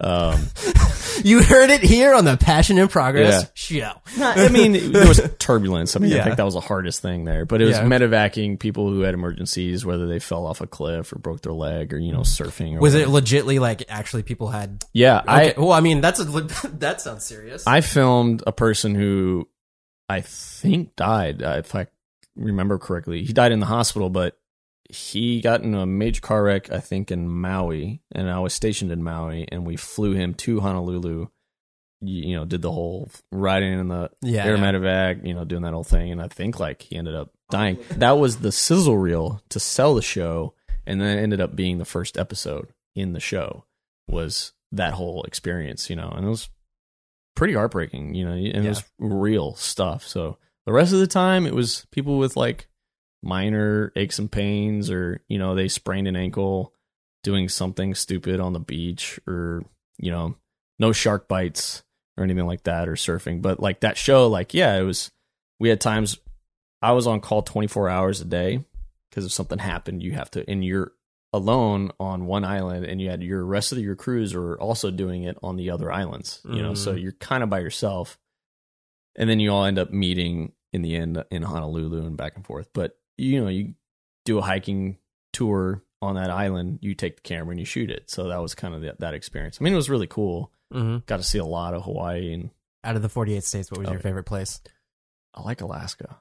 Um, You heard it here on the Passion in Progress show. I mean, there was turbulence. I mean, I think that was the hardest thing there. But it was Yeah. medevacing people who had emergencies, whether they fell off a cliff or broke their leg or you know surfing. Or Was it whatever. legitly like actually people had? Yeah, I well, I mean, that's a that sounds serious. I filmed a person who I think died, uh, if I remember correctly. He died in the hospital, but he got in a major car wreck, I think, in Maui, and I was stationed in Maui, and we flew him to Honolulu. You, you know, did the whole riding in the yeah, air yeah. medevac, you know, doing that whole thing, and I think like he ended up dying. That was the sizzle reel to sell the show, and then it ended up being the first episode in the show was that whole experience, you know, and it was pretty heartbreaking, you know, and it was real stuff. So the rest of the time, it was people with like minor aches and pains, or you know, they sprained an ankle doing something stupid on the beach, or you know, no shark bites or anything like that, or surfing. But like that show, like yeah, it was. We had times I was on call twenty four hours a day because if something happened, you have to, and you're alone on one island, and you had your rest of your crews are also doing it on the other islands. You know, so Mm. you're kind of by yourself. and then you all end up meeting in the end in Honolulu and back and forth. But you know, you do a hiking tour on that island, you take the camera and you shoot it. So that was kind of the, that experience. I mean, it was really cool. Mm-hmm. Got to see a lot of Hawaii, and Out of the 48 states, what was your favorite place? I like Alaska.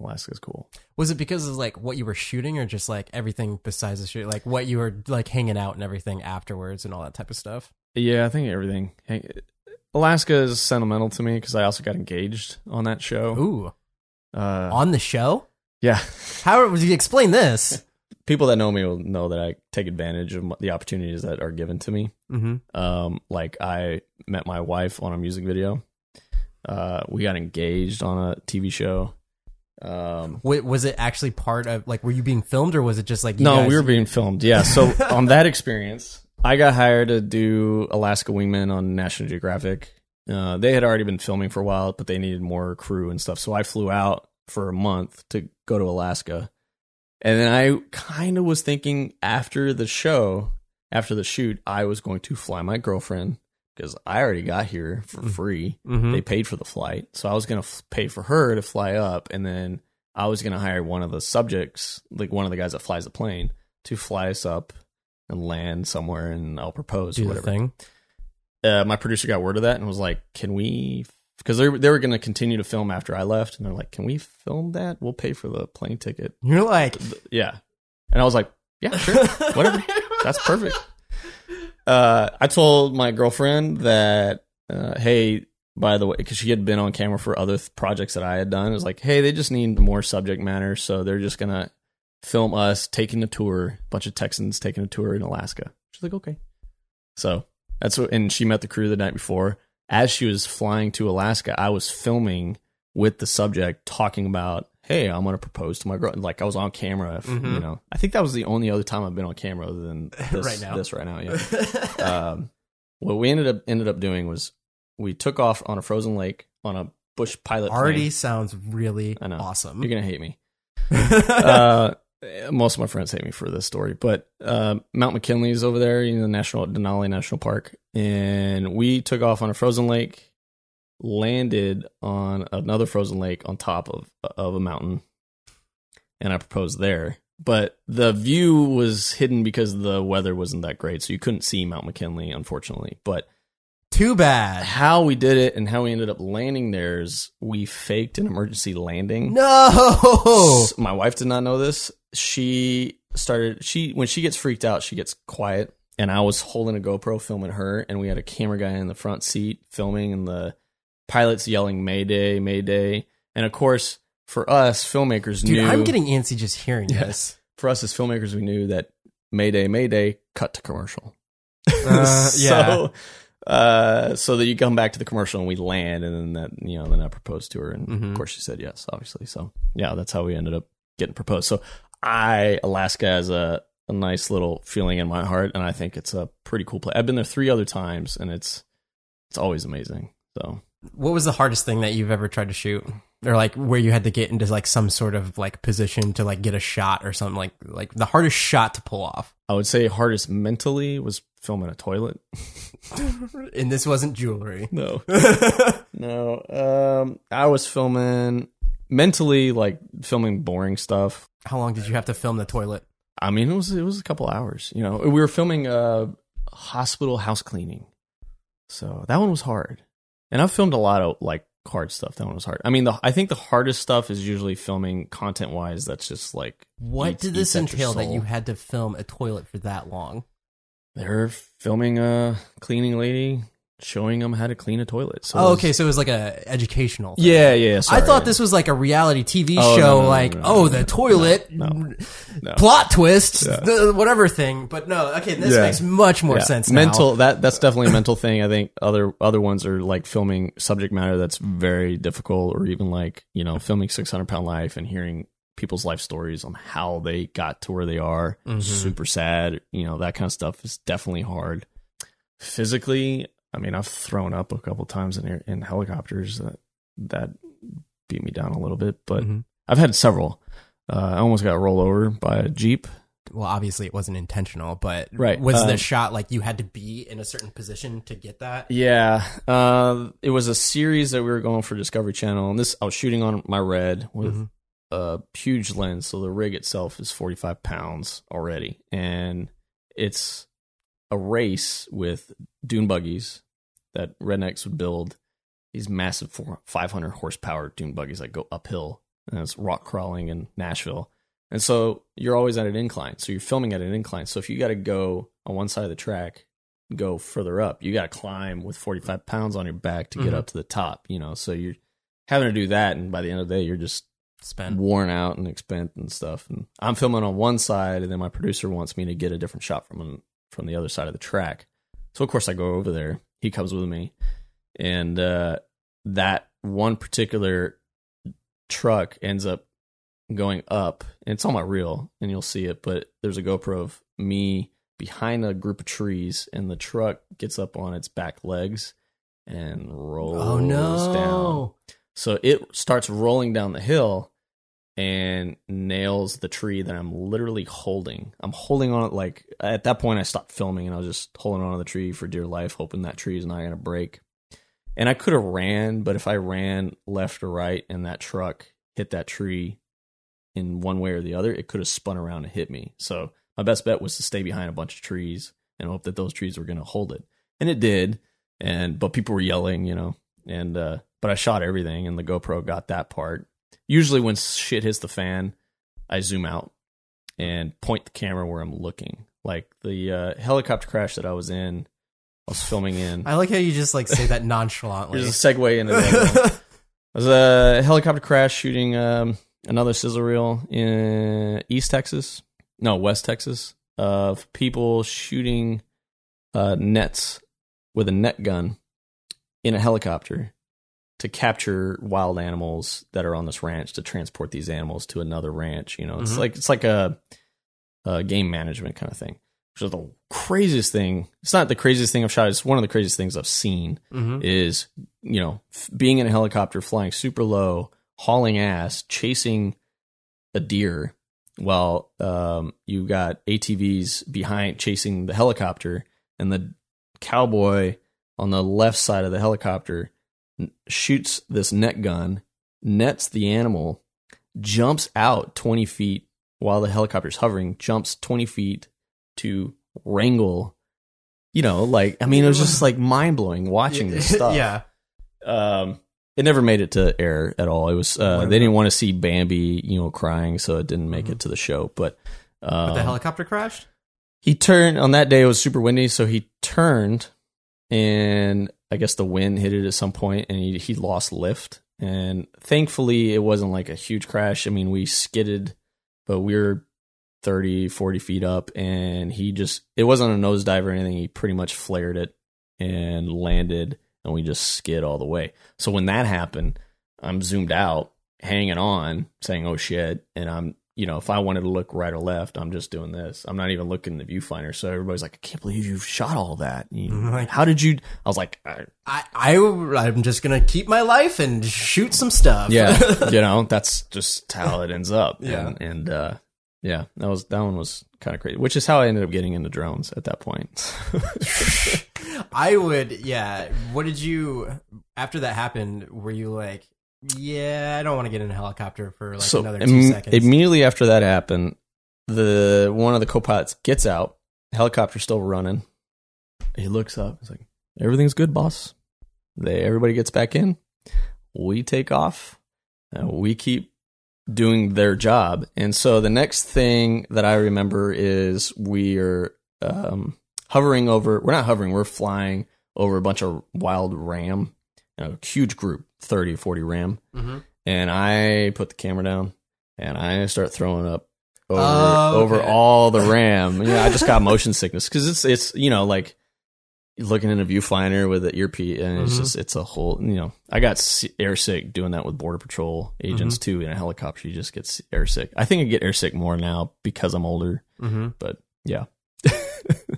Alaska's cool. Was it because of like what you were shooting, or just like everything besides the shoot, like what you were like hanging out and everything afterwards and all that type of stuff? Yeah, I think everything. Alaska is sentimental to me because I also got engaged on that show. Ooh, Uh, on the show? yeah, How would you explain this? people that know me will know that I take advantage of the opportunities that are given to me. mm-hmm. Um, like I met my wife on a music video. Uh, we got engaged on a TV show. Um, Was it actually part of like were you being filmed or was it just like you no, guys- we were being filmed. Yeah. So on that experience, I got hired to do Alaska Wingman on National Geographic. Uh, they had already been filming for a while, but they needed more crew and stuff. So I flew out for a month to go to Alaska. And then I kind of was thinking after the show, after the shoot, I was going to fly my girlfriend because I already got here for free. Mhm. They paid for the flight. So I was going to f- pay for her to fly up. And then I was going to hire one of the subjects, like one of the guys that flies the plane, to fly us up and land somewhere and I'll propose do or whatever. thing. Uh, my producer got word of that and was like, can we? Because they, were- they were going to continue to film after I left. And they're like, can we film that? We'll pay for the plane ticket. You're like Yeah. And I was like, yeah, sure. Whatever. That's perfect. Uh, I told my girlfriend that, uh, hey, by the way, because she had been on camera for other th- projects that I had done, it was like, hey, they just need more subject matter, so they're just gonna film us taking a tour, a bunch of Texans taking a tour in Alaska. She's like, okay. So that's what, and she met the crew the night before. As she was flying to Alaska, I was filming with the subject, talking about, hey, I'm gonna propose to my girl. Like I was on camera, if, Mhm. you know. I think that was the only other time I've been on camera other than this, Right now. This right now, yeah um, what we ended up ended up doing was we took off on a frozen lake on a bush pilot. already plane. sounds really awesome. you're gonna hate me. uh, most of my friends hate me for this story, but uh, Mount McKinley is over there, you know, the national Denali National Park, and we took off on a frozen lake, landed on another frozen lake on top of of a mountain, and I proposed there. But the view was hidden because the weather wasn't that great, so you couldn't see Mount McKinley, unfortunately. But Too bad. how we did it and how we ended up landing there is we faked an emergency landing. No. S- My wife did not know this. She started she when she gets freaked out, she gets quiet. And I was holding a GoPro filming her, and we had a camera guy in the front seat filming, and the pilots yelling "Mayday, Mayday!" And of course, for us filmmakers, Dude, knew I'm getting antsy just hearing Yeah. this. for us as filmmakers, we knew that Mayday, Mayday, cut to commercial. Uh, yeah. so, uh, so that you come back to the commercial and we land, and then that you know, then I proposed to her, and Mhm. of course she said yes, obviously. So yeah, that's how we ended up getting proposed. So I Alaska has a a nice little feeling in my heart, and I think it's a pretty cool place. I've been there three other times, and it's it's always amazing. So What was the hardest thing that you've ever tried to shoot? Or like where you had to get into like some sort of like position to like get a shot or something like like the hardest shot to pull off. I would say hardest mentally was filming a toilet. And this wasn't jewelry. No, no. Um, I was filming mentally, like filming boring stuff. How long did you have to film the toilet? I mean, it was it was a couple hours. You know, we were filming uh hospital house cleaning, so that one was hard. And I've filmed a lot of like hard stuff. That one was hard. I mean, the I think the hardest stuff is usually filming content wise. That's just like What eats- did this eats at your entail that you had to film a toilet for that long? they're filming a cleaning lady showing them how to clean a toilet. So oh, okay, so it was like a educational. thing. Yeah, yeah. I thought this was like a reality TV Oh, show, no, no, like no, oh, the toilet plot twist, Yeah. the, whatever thing. But no, okay, this Yeah. makes much more Yeah. sense. now. Mental that that's definitely a mental thing. I think other other ones are like filming subject matter that's very difficult, or even like you know filming Six Hundred Pound Life and hearing people's life stories on how they got to where they are. Mhm. Super sad, you know that kind of stuff is definitely hard. Physically, I mean, I've thrown up a couple times in in helicopters that that beat me down a little bit, but Mhm. I've had several. Uh, I almost got rolled over by a jeep well, obviously it wasn't intentional, but Right, was the um, shot like you had to be in a certain position to get that? Yeah, uh, it was a series that we were going for Discovery Channel, and this I was shooting on my red with Mhm. a huge lens, so the rig itself is forty five pounds already, and it's a race with dune buggies that rednecks would build these massive four, 500 horsepower dune buggies that go uphill, and it's rock crawling in Nashville. And so you're always at an incline. So you're filming at an incline. So if you got to go on one side of the track, go further up, you got to climb with 45 pounds on your back to get Mhm. up to the top, you know. So you're having to do that. And by the end of the day, you're just Spent. worn out and expent and stuff. And I'm filming on one side, and then my producer wants me to get a different shot from from the other side of the track. So of course I go over there. He comes with me, and uh, that one particular truck ends up going up. And it's on my reel, and you'll see it. But there's a GoPro of me behind a group of trees, and the truck gets up on its back legs and rolls Oh no! down. So it starts rolling down the hill and nails the tree that I'm literally holding. I'm holding on it like at that point I stopped filming and I was just holding on to the tree for dear life, hoping that tree is not gonna break. And I could have ran, but if I ran left or right and that truck hit that tree in one way or the other, it could have spun around and hit me. So my best bet was to stay behind a bunch of trees and hope that those trees were gonna hold it. And it did. And but people were yelling, you know, and uh but I shot everything and the GoPro got that part. Usually when shit hits the fan, I zoom out and point the camera where I'm looking. Like the uh, helicopter crash that I was in, I was filming in. I like how you just like say that nonchalantly. There's a segue into the other one. It was a helicopter crash shooting um, another sizzle reel in East Texas, no West Texas, of people shooting uh, nets with a net gun in a helicopter to capture wild animals that are on this ranch to transport these animals to another ranch. You know, it's Mhm. like it's like a, a game management kind of thing. Which is the craziest thing. It's not the craziest thing I've shot. It's one of the craziest things I've seen Mhm. is you know f- being in a helicopter flying super low hauling ass chasing a deer while um, you got atvs behind chasing the helicopter and the cowboy on the left side of the helicopter shoots this net gun nets the animal jumps out 20 feet while the helicopter's hovering jumps 20 feet to wrangle you know like i mean it was just like mind-blowing watching this stuff yeah. um, it never made it to air at all. It was uh, they didn't want to see Bambi, you know, crying, so it didn't make it to the show. But, um, But the helicopter crashed. he turned on that day. It was super windy, so he turned, and I guess the wind hit it at some point, and he he lost lift. And thankfully, it wasn't like a huge crash. I mean, we skidded, but we were 30, 40 feet up, and he just it wasn't a nosedive or anything. He pretty much flared it and landed, and we just skid all the way. So when that happened, I'm zoomed out, hanging on, saying, "Oh shit!" And I'm, you know, if I wanted to look right or left, I'm just doing this. I'm not even looking in the viewfinder. So everybody's like, "I can't believe you shot all that." You- like- how did you? I was like, I, I, I, I'm just gonna keep my life and shoot some stuff. "Yeah, you know, that's just how it ends up." Yeah. and, and uh, yeah, that was that one was kind of crazy. Which is how I ended up getting into drones at that point. I would, yeah. What did you after that happened? Were you like, yeah, I don't want to get in a helicopter for like so another two im- seconds? immediately after that happened, the one of the co-pilots gets out, helicopter's still running. He looks up. He's like, "Everything's good, boss." They everybody gets back in. We take off. And we keep doing their job. And so the next thing that I remember is we are um, hovering over. We're not hovering. We're flying over a bunch of wild ram. A huge group, 30, 40 ram Mhm. and I put the camera down and I start throwing up over Oh, okay. over all the RAM. Yeah, I just got motion sickness because it's it's you know like looking in a viewfinder with the earpiece and it's Mhm. just it's a whole you know I got s- air sick doing that with border patrol agents Mm-hmm. too in a helicopter. You just get s- air sick. I think I get air sick more now because I'm older. Mhm. But yeah,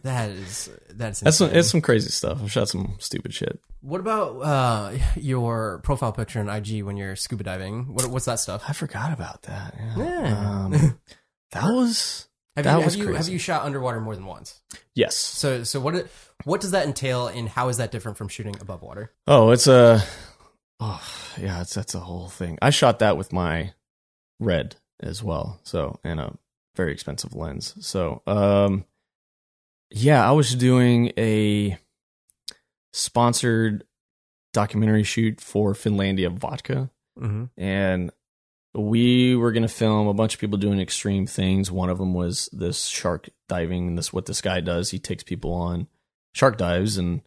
That is that's that's some, it's some crazy stuff. I've shot some stupid shit. What about uh, your profile picture on IG when you're scuba diving? What, what's that stuff? I forgot about that. Yeah. Yeah. Um, that was Have That you, was have you have you shot underwater more than once? Yes. So so what what does that entail, and how is that different from shooting above water? Oh, it's a. Oh, yeah, it's that's a whole thing. I shot that with my red as well, so and a very expensive lens. So, um, yeah, I was doing a sponsored documentary shoot for Finlandia Vodka, Mm-hmm. and we were going to film a bunch of people doing extreme things. One of them was this shark diving. And this what this guy does. He takes people on shark dives and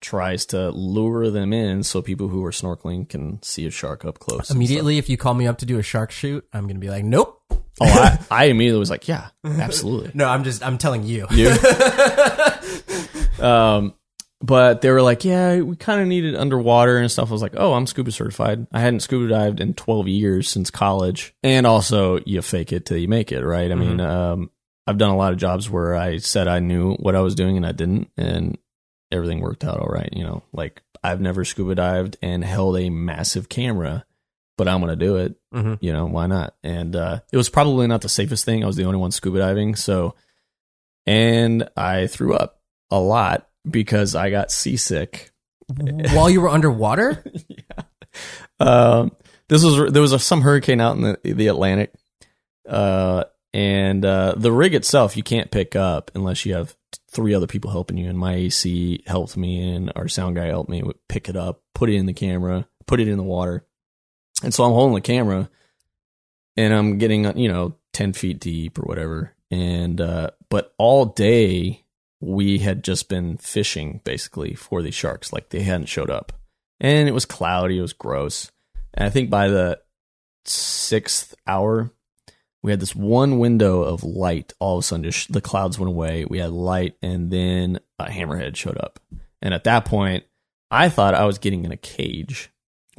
tries to lure them in so people who are snorkeling can see a shark up close. Immediately, if you call me up to do a shark shoot, I'm gonna be like, nope. Oh, I, I immediately was like, yeah, absolutely. No, I'm just I'm telling you. You? um, but they were like, yeah, we kind of needed underwater and stuff. I was like, oh, I'm scuba certified. I hadn't scuba dived in 12 years since college. And also, you fake it till you make it, right? I mean, um, I've done a lot of jobs where I said I knew what I was doing and I didn't, and everything worked out all right. You know, like I've never scuba dived and held a massive camera, but I'm going to do it Mhm. you know why not? And uh it was probably not the safest thing. I was the only one scuba diving so and i threw up a lot because i got seasick. While you were underwater, um this was there was a, some hurricane out in the the atlantic uh and uh the rig itself you can't pick up unless you have three other people helping you and my ac helped me and our sound guy helped me pick it up put it in the camera put it in the water and so i'm holding the camera and i'm getting you know 10 feet deep or whatever. And uh but all day we had just been fishing basically for these sharks. Like they hadn't showed up. And it was cloudy. It was gross. And i think by the sixth hour we had this one window of light all of a sudden. Just the clouds went away. We had light and then a hammerhead showed up. And at that point i thought i was getting in a cage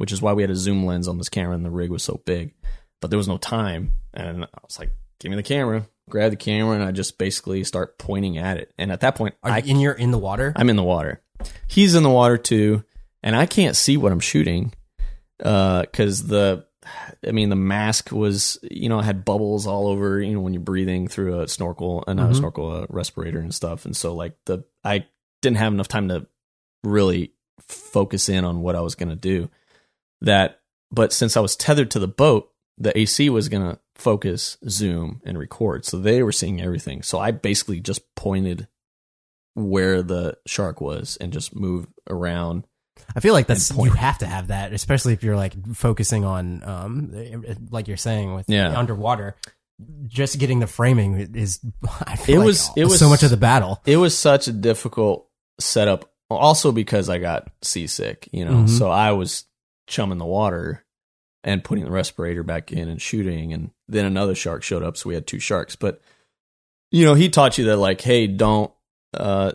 which is why we had a zoom lens on this camera and the rig was so big but there was no time and i was like give me the camera grab the camera and i just basically start pointing at it and at that point are i you in your in the water? I'm in the water. He's in the water too, and I can't see what I'm shooting because the, I mean, the mask was, you know, had bubbles all over. You know, when you're breathing through a snorkel, uh, not a Mhm. snorkel, a respirator and stuff, and so like the, I didn't have enough time to really focus in on what I was gonna do. That, but since I was tethered to the boat, the AC was gonna focus, zoom, and record, so they were seeing everything. So I basically just pointed where the shark was and just moved around. I feel like that's you have to have that, especially if you're like focusing on, um, like you're saying with Yeah. underwater. Just getting the framing is. I feel It like was- it was- so much of the battle. It was such a difficult setup, also because I got seasick, you know. Mhm. So I was chumming the water and putting the respirator back in and shooting, and then another shark showed up, so we had two sharks. But you know, he taught you that like, hey, don't. uh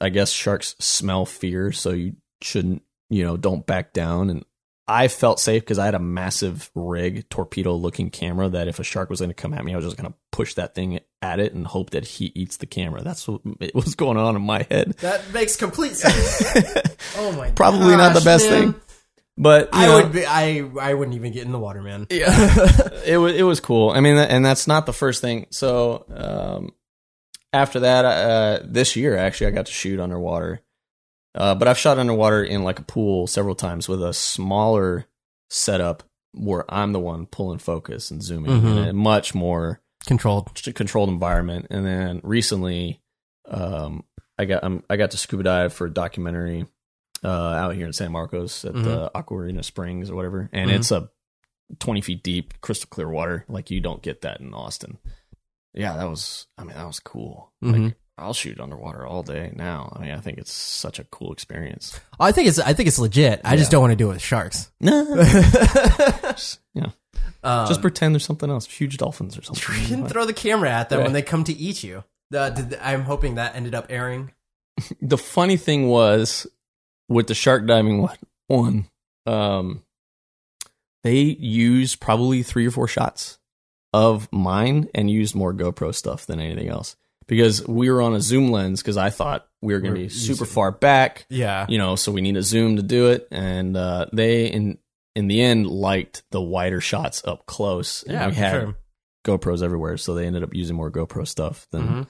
I guess sharks smell fear, so you shouldn't, you know, don't back down. And I felt safe because I had a massive rig, torpedo looking camera that if a shark was going to come at me, I was just going to push that thing at it and hope that he eats the camera. That's what was going on in my head. That makes complete sense. oh my! Probably not the best man. thing, but I know, would be. I I wouldn't even get in the water, man. yeah, it was it was cool. I mean, and that's not the first thing. So um, after that, uh, this year actually, I got to shoot underwater. Uh, but I've shot underwater in like a pool several times with a smaller setup where I'm the one pulling focus and zooming in Mhm. a much more Controlled. controlled environment. And then recently, um, I got um, I got to scuba dive for a documentary uh, out here in San Marcos at the Aquarena Springs or whatever, and Mhm. it's a twenty feet deep, crystal clear water. Like you don't get that in Austin. Yeah, that was. I mean, that was cool. Mhm. Like I'll shoot underwater all day now. I mean, I think it's such a cool experience. I think it's. I think it's legit. I just don't want to do it with sharks. No, just, you Um, just pretend there's something else, huge dolphins or something. you can throw the camera at them Right. when they come to eat you. Uh, did, I'm hoping that ended up airing. the funny thing was with the shark diving one, one um, they used probably three or four shots of mine and used more GoPro stuff than anything else because we were on a zoom lens because I thought we were going to be super far back, Yeah. you know, so we need a zoom to do it. And uh, they in in the end liked the wider shots up close. And Yeah, we had sure. GoPros everywhere, so they ended up using more GoPro stuff than Mhm.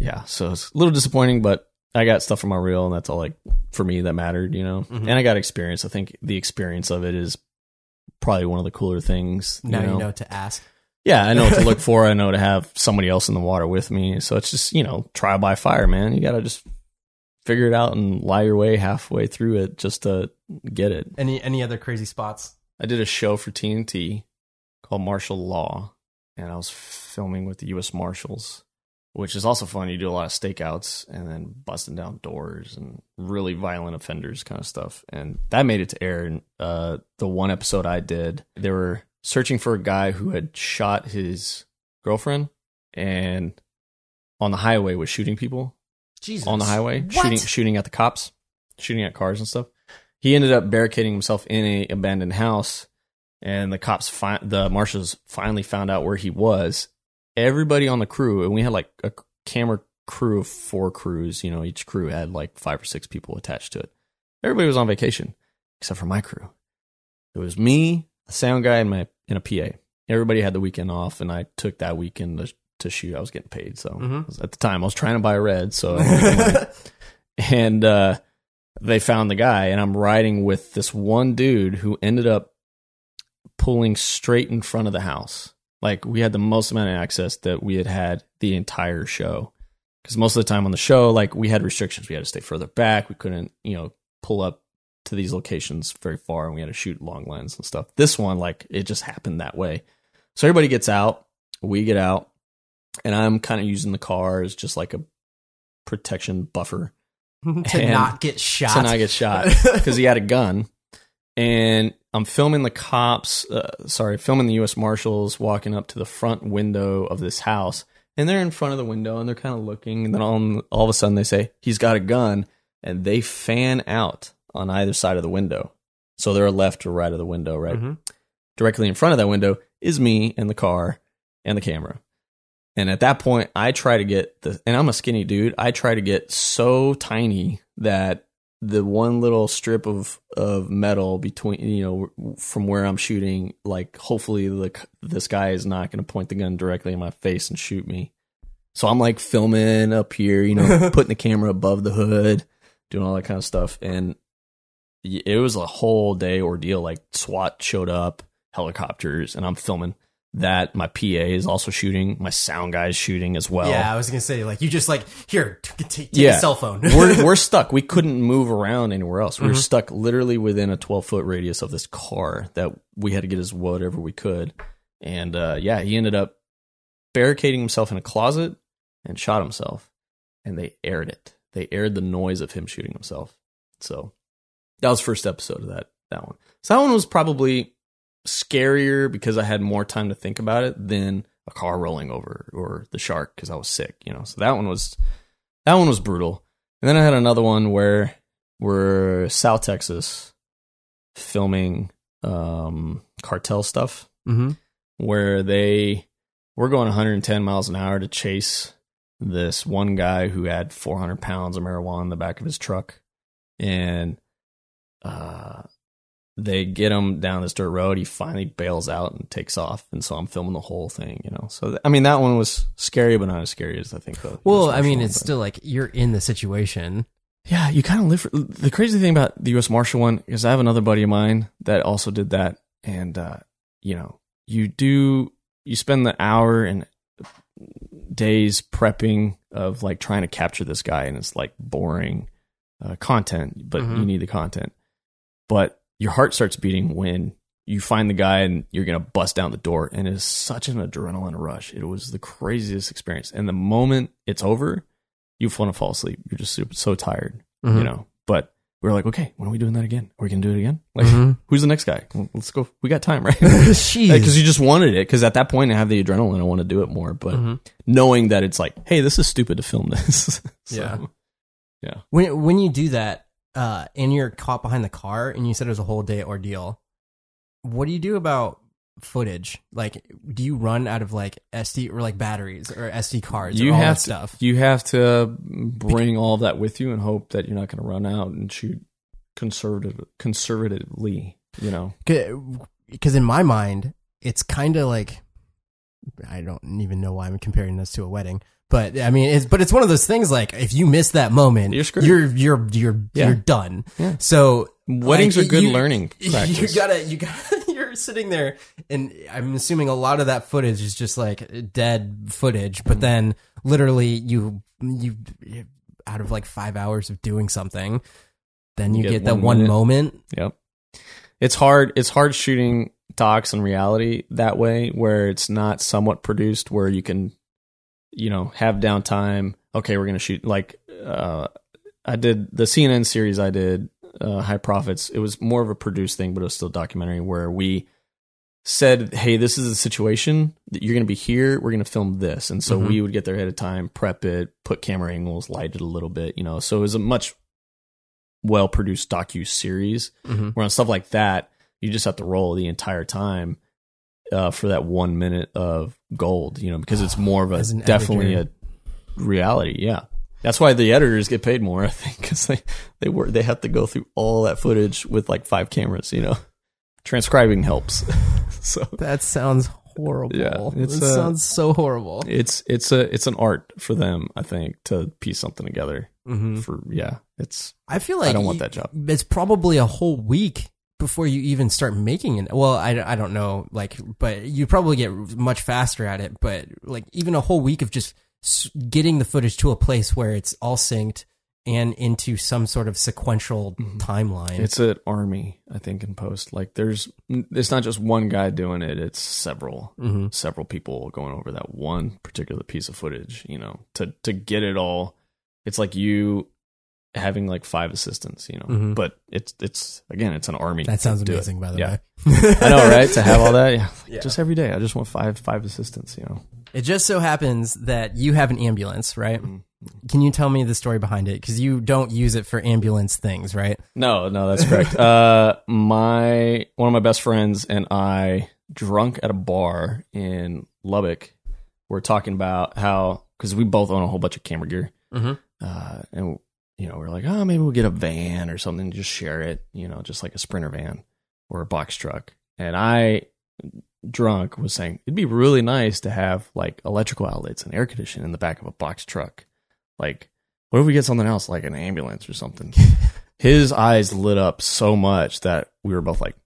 yeah. So it's a little disappointing, but I got stuff from my reel, and that's all like for me that mattered, you know. Mhm. And I got experience. I think the experience of it is probably one of the cooler things. Now you know? you know to ask. Yeah, I know what to look for. I know to have somebody else in the water with me. So it's just, you know, trial by fire, man. You got to just figure it out and lie your way halfway through it just to get it. Any any other crazy spots? I did a show for TNT called Marshal Law, and I was filming with the U.S. Marshals, which is also fun. You do a lot of stakeouts and then busting down doors and really violent offenders kind of stuff. And that made it to air. And uh, the one episode I did, they were searching for a guy who had shot his girlfriend and on the highway was shooting people Jesus. on the highway, What? shooting shooting at the cops, shooting at cars and stuff. He ended up barricading himself in a abandoned house, and the cops, fi- the marshals, finally found out where he was. Everybody on the crew, and we had like a camera crew of four crews. You know, each crew had like five or six people attached to it. Everybody was on vacation except for my crew. It was me, a sound guy, and my and a PA. Everybody had the weekend off, and I took that weekend to, to shoot. I was getting paid, so Mhm. at the time I was trying to buy a RED, so and uh, they found the guy, and I'm riding with this one dude who ended up pulling straight in front of the house. Like we had the most amount of access that we had had the entire show. Because most of the time on the show, like we had restrictions. We had to stay further back. We couldn't, you know, pull up to these locations very far, and we had to shoot long lens and stuff. This one, like, it just happened that way. So everybody gets out. We get out, and I'm kind of using the car as just like a protection buffer to not get shot. to not get shot because he had a gun. And I'm filming the cops, uh, sorry, filming the U.S. Marshals walking up to the front window of this house. And they're in front of the window and they're kind of looking. And then all, all of a sudden they say, he's got a gun. And they fan out on either side of the window. So they're left or right of the window, right? Mhm. directly in front of that window is me and the car and the camera. And at that point, I try to get the, and I'm a skinny dude. I try to get so tiny that the one little strip of, of metal between, you know, from where I'm shooting, like hopefully the, this guy is not going to point the gun directly in my face and shoot me. So I'm like filming up here, you know, putting the camera above the hood, doing all that kind of stuff. And it was a whole day ordeal. Like SWAT showed up, helicopters, and I'm filming that. My PA is also shooting. My sound guy is shooting as well. yeah, I was gonna say like you just like here t- t- take Yeah. a cell phone. we're we're stuck. We couldn't move around anywhere else. We were Mhm. stuck literally within a 12 foot radius of this car that we had to get as whatever we could. And uh, yeah, he ended up barricading himself in a closet and shot himself. And they aired it. They aired the noise of him shooting himself. So that was first episode of that that one. So that one was probably scarier because I had more time to think about it than a car rolling over or the shark because I was sick. You know, so that one was that one was brutal. And then I had another one where we're South Texas filming um, cartel stuff hmm where they were going 110 miles an hour to chase this one guy who had 400 pounds of marijuana in the back of his truck, and uh, they get him down this dirt road. He finally bails out and takes off, and so I'm filming the whole thing. You know, so th- I mean that one was scary, but not as scary as I think. The Well, I mean, it's but- still like you're in the situation. yeah, you kind of live. For, the crazy thing about the U.S. Marshal one is I have another buddy of mine that also did that, and uh, you know, you do you spend the hour and days prepping of like trying to capture this guy, and it's like boring uh, content, but Mhm. you need the content. But your heart starts beating when you find the guy and you're gonna bust down the door, and it is such an adrenaline rush. It was the craziest experience, and the moment it's over, you want to fall asleep. You're just super, so tired, Mhm. you know. But we are like, okay, when are we doing that again? Are we gonna do it again? Like, Mhm. who's the next guy? Let's go. We got time, right? Because you just wanted it. Because at that point, I have the adrenaline. I want to do it more. But Mhm. knowing that it's like, hey, this is stupid to film this. So, Yeah. When when you do that, uh, and you're caught behind the car, and you said it was a whole day ordeal, what do you do about footage? Like, do you run out of like SD or like batteries or SD cards? You or all have that to, stuff. You have to bring all of that with you and hope that you're not going to run out and shoot conservative, conservatively. You know. because in my mind it's kind of like I don't even know why I'm comparing this to a wedding. But I mean, it's but it's one of those things like if you miss that moment, You're screwed. You're you're you're, Yeah. you're done. Yeah. So Weddings like, are good you- learning You gotta you gotta you're sitting there, and I'm assuming a lot of that footage is just like dead footage. But mm. then literally you you out of like five hours of doing something, then you, You get, get that one one moment. Yep. It's hard. It's hard shooting docs in reality that way, where it's not somewhat produced, where you can, you know, have downtime. Okay, we're gonna shoot. Like, uh, I did the CNN series. I did uh, High Profits. It was more of a produced thing, but it was still documentary where we said, "Hey, this is the situation. that You're gonna be here. We're gonna film this." And so Mhm. we would get there ahead of time, prep it, put camera angles, light it a little bit, you know. So it was a much well produced docu series. Mhm. Where on stuff like that, you just have to roll the entire time uh, for that one minute of gold, you know, because it's more of a definitely editor. a reality. Yeah, that's why the editors get paid more, I think, because they they work they have to go through all that footage with like five cameras. You know, transcribing helps. so That sounds horrible. Yeah, it sounds so horrible. it's it's a it's an art for them, I think, to piece something together. Mhm. For yeah, it's I feel like I don't want that job. It's probably a whole week before you even start making it. Well, I, I don't know, like, but you probably get much faster at it. But like, even a whole week of just getting the footage to a place where it's all synced and into some sort of sequential timeline. Mm-hmm. It's an army, I think, in post. Like there's, it's not just one guy doing it. It's several, Mhm. several people going over that one particular piece of footage. You know, to to get it all. It's like you having like five assistants. You know, Mhm. but it's it's again, it's an army. that sounds to do it. amazing, by the Yeah. way. I know, right? To have all that, yeah. Yeah. Just every day, I just want five five assistants. You know, It just so happens that you have an ambulance, right? Mm-hmm. Can you tell me the story behind it? Because you don't use it for ambulance things, right? No, no, that's correct. uh, my one of my best friends and I, drunk at a bar in Lubbock, were talking about how because we both own a whole bunch of camera gear, Mhm. uh, and you know we're like, oh, maybe we'll get a van or something, just share it, you know, just like a sprinter van or a box truck. And I, drunk, was saying it'd be really nice to have like electrical outlets and air conditioning in the back of a box truck. Like, what if we get something else, like an ambulance or something? his eyes lit up so much that we were both like,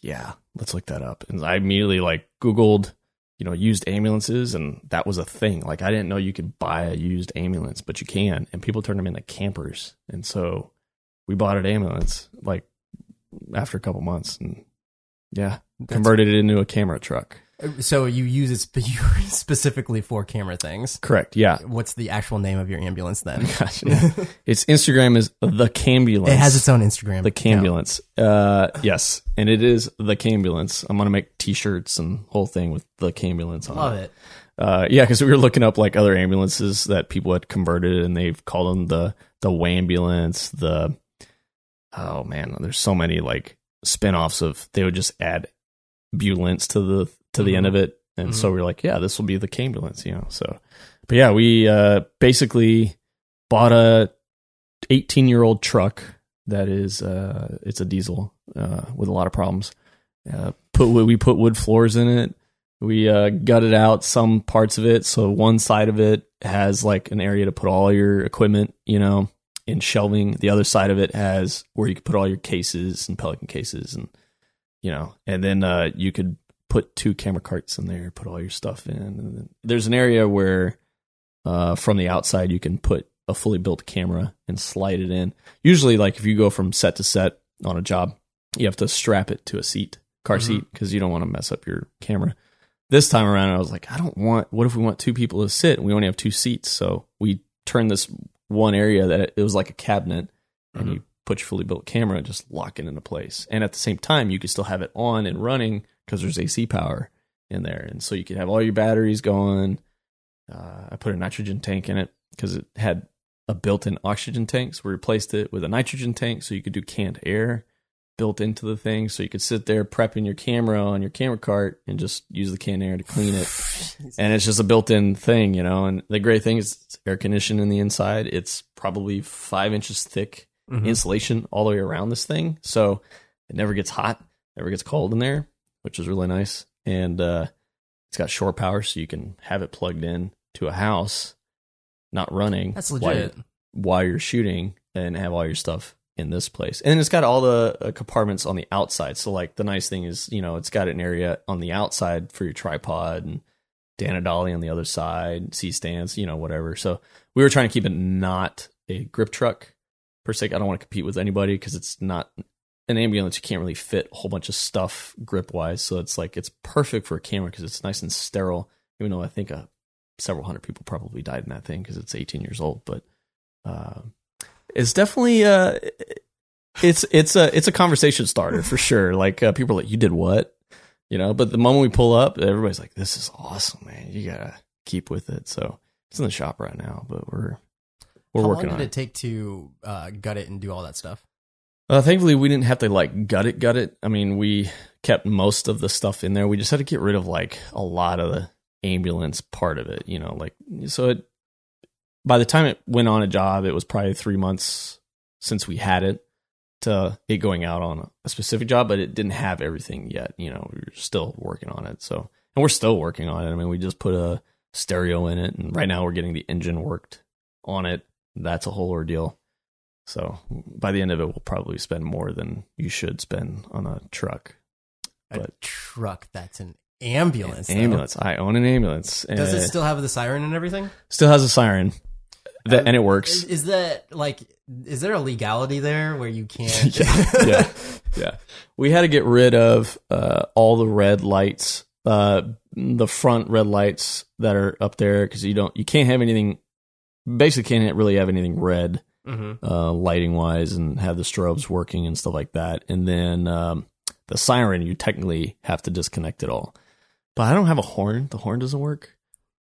yeah, let's look that up. And I immediately like Googled, you know, used ambulances and that was a thing. Like I didn't know you could buy a used ambulance, but you can. And people turn them into campers. And so we bought an ambulance like after a couple months and yeah, converted it into a camera truck. So you use it spe- specifically for camera things. Correct. Yeah. What's the actual name of your ambulance then? Gosh, its Instagram is the Cambulance. It has its own Instagram. The. Cambulance. Uh, yes, and it is the Cambulance. I'm gonna make T-shirts and whole thing with the Cambulance on Love it. Uh, yeah, because we were looking up like other ambulances that people had converted, and they've called them the the Wambulance. The oh man, there's so many like spin-offs of they would just add bulance to the to the Mhm. end of it, and so we are like, yeah, this will be the Cambulance, you know. So, but yeah, we uh, basically bought a 18 year old truck that is uh, it's a diesel uh, with a lot of problems. Uh, put we put wood floors in it. We uh, gutted out some parts of it, so one side of it has like an area to put all your equipment, you know, in shelving. The other side of it has where you could put all your cases and Pelican cases, and you know, and then uh, you could put two camera carts in there, put all your stuff in. And then there's an area where uh, from the outside you can put a fully built camera and slide it in. Usually, like if you go from set to set on a job, you have to strap it to a seat, car Mhm. seat, because you don't want to mess up your camera. This time around, I was like, I don't want. What if we want two people to sit? and We only have two seats, so we turned this one area that it was like a cabinet, and Mhm. you put your fully built camera, and just lock it into place. And at the same time, you could still have it on and running because there's AC power in there, and so you could have all your batteries going. Uh, I put a nitrogen tank in it because it had a built-in oxygen tank, so we replaced it with a nitrogen tank, so you could do canned air built into the thing, so you could sit there prepping your camera on your camera cart and just use the canned air to clean it. and it's just a built-in thing, you know. And the great thing is it's air conditioned in the inside. It's probably five inches thick Mhm. insulation all the way around this thing, so it never gets hot, never gets cold in there, which is really nice. And uh, it's got shore power, so you can have it plugged in to a house, not running. That's while legit. you- while you're shooting and have all your stuff in this place. And it's got all the uh, compartments on the outside. So like the nice thing is, you know, it's got an area on the outside for your tripod and Dana Dolly on the other side, C stands, you know, whatever. So we were trying to keep it not a grip truck per se. I don't want to compete with anybody because it's not an ambulance. You can't really fit a whole bunch of stuff grip wise. So it's like it's perfect for a camera because it's nice and sterile. Even though I think uh, several hundred people probably died in that thing because it's 18 years old, but uh, it's definitely uh, it's it's a it's a conversation starter for sure. Like uh, people are like, "You did what?" You know. But the moment we pull up, everybody's like, "This is awesome, man! You gotta keep with it." So it's in the shop right now, but we're we're How working long on did it. it take to uh, gut it and do all that stuff? Uh, thankfully, we didn't have to like gut it, gut it. I mean, we kept most of the stuff in there. We just had to get rid of like a lot of the ambulance part of it, you know, like so it by the time it went on a job, it was probably three months since we had it to it going out on a specific job, but it didn't have everything yet. You know, We are still working on it. So, and we're still working on it. I mean, we just put a stereo in it, and right now we're getting the engine worked on it. That's a whole ordeal. So by the end of it, we'll probably spend more than you should spend on a truck. A But- truck that's an ambulance. though. ambulance. I own an ambulance. Does it still have the siren and everything? still has a siren, that, and it works. Is, is that like? Is there a legality there where you can't? yeah, yeah, yeah. We had to get rid of uh, all the red lights, uh, the front red lights that are up there because you don't, you can't have anything. Basically, can't really have anything red hmm uh, lighting wise, and have the strobes working and stuff like that. And then um, the siren, you technically have to disconnect it all. But I don't have a horn. The horn doesn't work.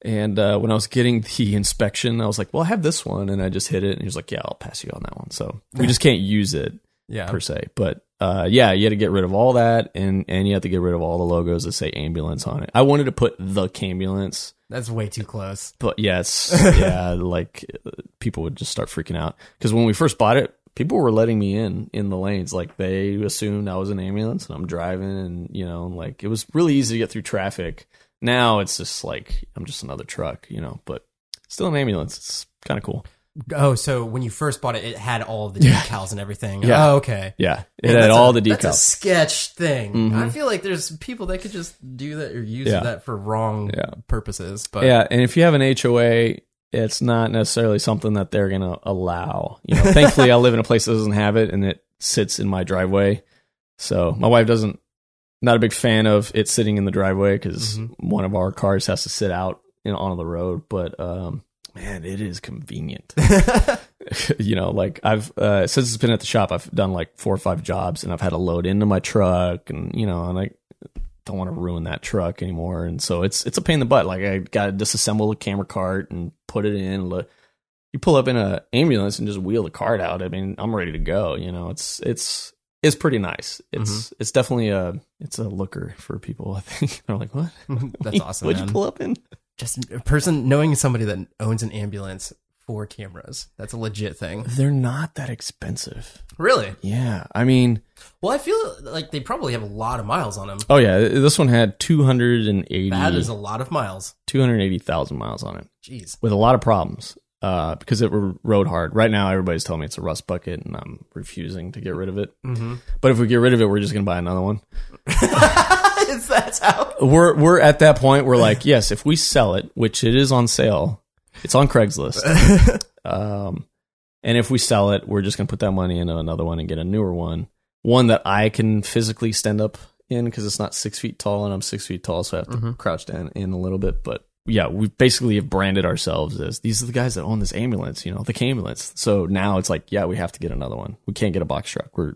And uh, when I was getting the inspection, I was like, "Well, I have this one," and I just hit it, and he was like, "Yeah, I'll pass you on that one." So we just can't use it Yeah. per se. But uh, yeah, you had to get rid of all that, and and you have to get rid of all the logos that say ambulance on it. I wanted to put the ambulance, That's way too close. but yes, yeah, like uh, people would just start freaking out because when we first bought it, people were letting me in in the lanes. Like they assumed I was an ambulance, and I'm driving, and you know, like it was really easy to get through traffic. Now it's just like I'm just another truck, you know, but still an ambulance. It's kind of cool. Oh, so when you first bought it, it had all the Yeah. decals and everything. Yeah. Oh, okay. Yeah, it Man, had all a- the That's a sketch thing. Mhm. I feel like there's people that could just do that or use Yeah. that for wrong Yeah. purposes. But yeah, and if you have an HOA, it's not necessarily something that they're going to allow. You know, thankfully, I live in a place that doesn't have it, and it sits in my driveway. So my wife doesn't, not a big fan of it sitting in the driveway because Mhm. one of our cars has to sit out on the road. But um, man, it is convenient. you know, like I've uh, since it's been at the shop, I've done like four or five jobs, and I've had to load into my truck, and you know, and I don't want to ruin that truck anymore, and so it's it's a pain in the butt. Like I got to disassemble the camera cart and put it in. Look, you pull up in a ambulance and just wheel the cart out. I mean, I'm ready to go. You know, it's it's it's pretty nice. It's it's definitely a it's a looker for people. I think they're like, what? That's awesome. What'd man. you pull up in? Just a person knowing somebody that owns an ambulance for cameras. That's a legit thing. They're not that expensive. Really? Yeah, I mean, Well, I feel like they probably have a lot of miles on them. oh yeah, this one had 280 That is a lot of miles. 280,000 miles on it Jeez. with a lot of problems uh, because it were rode hard. Right now, everybody's telling me it's a rust bucket, and I'm refusing to get rid of it. Mm-hmm. But if we get rid of it, we're just gonna buy another one. is that how? We're we're at that point. We're like, yes, if we sell it, which it is on sale, it's on Craigslist. Um, and if we sell it, we're just gonna put that money into another one and get a newer one, one that I can physically stand up in because it's not six feet tall and I'm six feet tall, so I have to Mhm. crouch down in a little bit. But yeah, we basically have branded ourselves as these are the guys that own this ambulance, you know, the ambulance. So now it's like, yeah, we have to get another one. We can't get a box truck. We're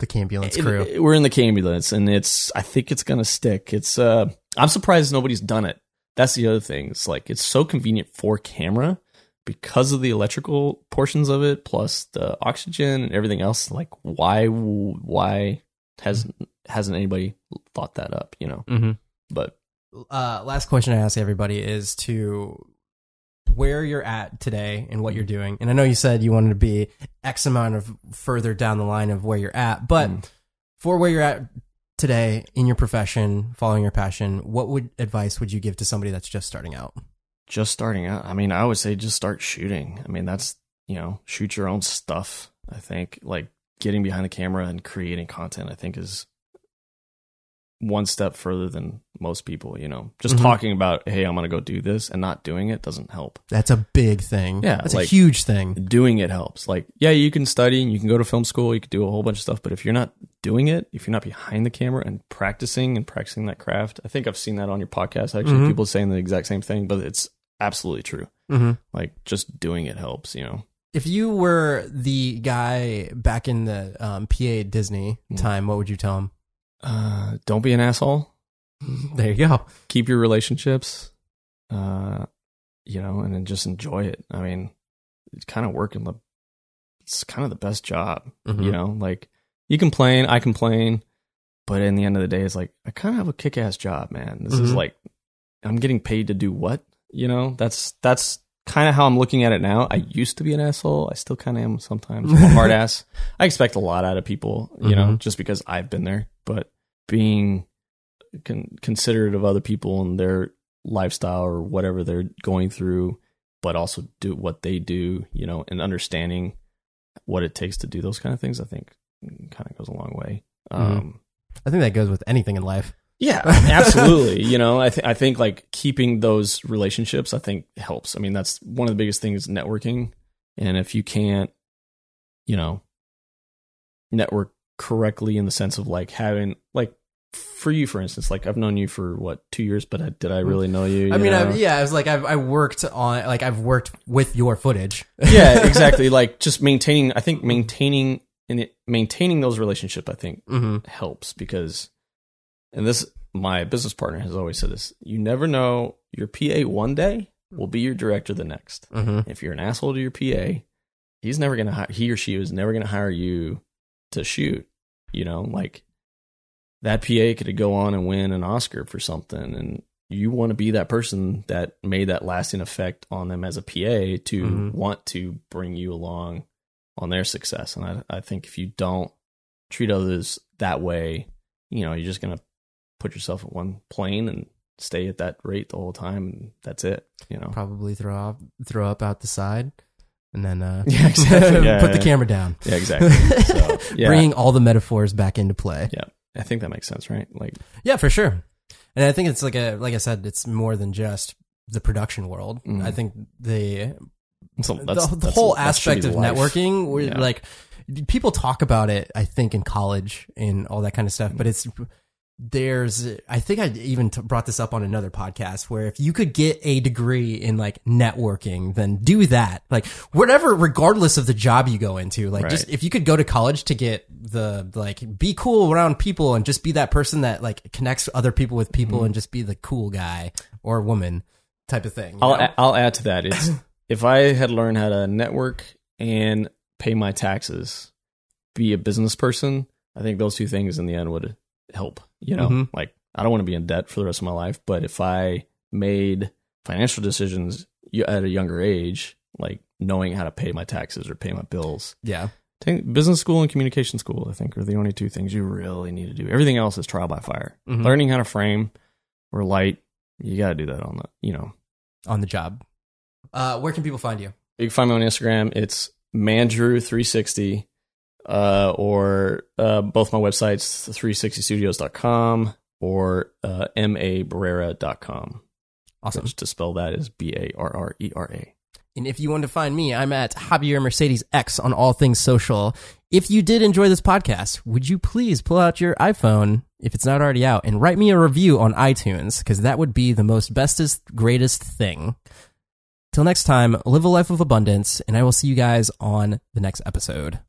The ambulance it- crew. it- we're in the ambulance, and it's. I think it's gonna stick. It's. uh I'm surprised nobody's done it. That's the other thing. It's like it's so convenient for camera because of the electrical portions of it, plus the oxygen and everything else. Like, why? Why has hasn't anybody thought that up? You know. mm-hmm. But uh, last question I ask everybody is to where you're at today and what you're doing. And I know you said you wanted to be X amount of further down the line of where you're at, but Mm. for where you're at today in your profession, following your passion, what would advice would you give to somebody that's just starting out? Just starting out. I mean, I would say just start shooting. I mean, that's, you know, shoot your own stuff. I think like getting behind the camera and creating content, I think is one step further than most people, you know. Just Mhm. talking about, hey, I'm going to go do this and not doing it doesn't help. That's a big thing. Yeah, That's a huge thing. Doing it helps. Like, yeah, you can study and you can go to film school, you can do a whole bunch of stuff, but if you're not doing it, if you're not behind the camera and practicing and practicing that craft, I think I've seen that on your podcast actually, Mhm. people saying the exact same thing, but it's absolutely true. hmm Like, just doing it helps, you know. If you were the guy back in the um, PA Disney Mm. time, what would you tell him? Uh, don't be an asshole. There you go. keep your relationships, uh, you know, and then just enjoy it. I mean, it's kind of working the, it's kind of the best job, Mhm. you know, like you complain, I complain, but in the end of the day, it's like, I kind of have a kick ass job, man. This is Mhm. like, I'm getting paid to do what, you know, that's, that's kind of how I'm looking at it now. I used to be an asshole. I still kind of am sometimes. Hard ass. I expect a lot out of people, you know, Mhm. just because I've been there, but being con- considerate of other people and their lifestyle or whatever they're going through, but also do what they do, you know, and understanding what it takes to do those kind of things, I think kind of goes a long way. Mhm. Um, I think that goes with anything in life. yeah, absolutely. you know, I think I think like keeping those relationships, I think helps. I mean, that's one of the biggest things networking. And if you can't, you know, network correctly in the sense of like having like for you, for instance, like I've known you for what two years, but I, did I really know you? I mean, know? I've, yeah, I was like, I've I worked on like I've worked with your footage. yeah, exactly. Like just maintaining. I think maintaining and it, maintaining those relationships, I think hmm helps because, and this my business partner has always said this: you never know your PA one day will be your director the next. hmm If you're an asshole to your PA, he's never gonna he or she is never gonna hire you to shoot. You know, like that PA could go on and win an Oscar for something, and you want to be that person that made that lasting effect on them as a PA to Mhm. want to bring you along on their success. And I, I think if you don't treat others that way, you know, you're just gonna put yourself at one plane and stay at that rate the whole time. And that's it. You know. Probably throw up throw up out the side, and then uh, Yeah, exactly. Yeah, put the camera down. Yeah, exactly. So, yeah. Bringing all the metaphors back into play. Yeah, I think that makes sense, right? Like, Yeah, for sure. And I think it's like a like I said, it's more than just the production world. Mhm. I think the so the, that's, the that's- whole that should be aspect of life. networking, where Yeah. like people talk about it. I think in college and all that kind of stuff, but it's there's I think I even t- brought this up on another podcast where if you could get a degree in like networking, then do that. Like whatever, regardless of the job you go into, like just if you could go to college to get the like be cool around people and just be that person that like connects other people with people Mm-hmm. and just be the cool guy or woman type of thing. I'll I'll add to that. It's if I had learned how to network and pay my taxes, be a business person, I think those two things in the end would help. You know, Mhm. like I don't want to be in debt for the rest of my life, but if I made financial decisions at a younger age, like knowing how to pay my taxes or pay my bills, yeah. Business school and communication school, I think, are the only two things you really need to do. Everything else is trial by fire. Mhm. Learning how to frame or light, you got to do that on the, you know. on the job. Uh, where can people find you? You can find me on Instagram. It's mandrew360 uh, or uh, both my websites, 360studios.com or uh, mabarrera.com, Awesome. which to spell that is B A R R E R A. And if you want to find me, I'm at Javier Mercedes X on all things social. If you did enjoy this podcast, would you please pull out your iPhone, if it's not already out, and write me a review on iTunes, because that would be the most bestest, greatest thing. Till next time, live a life of abundance, and I will see you guys on the next episode.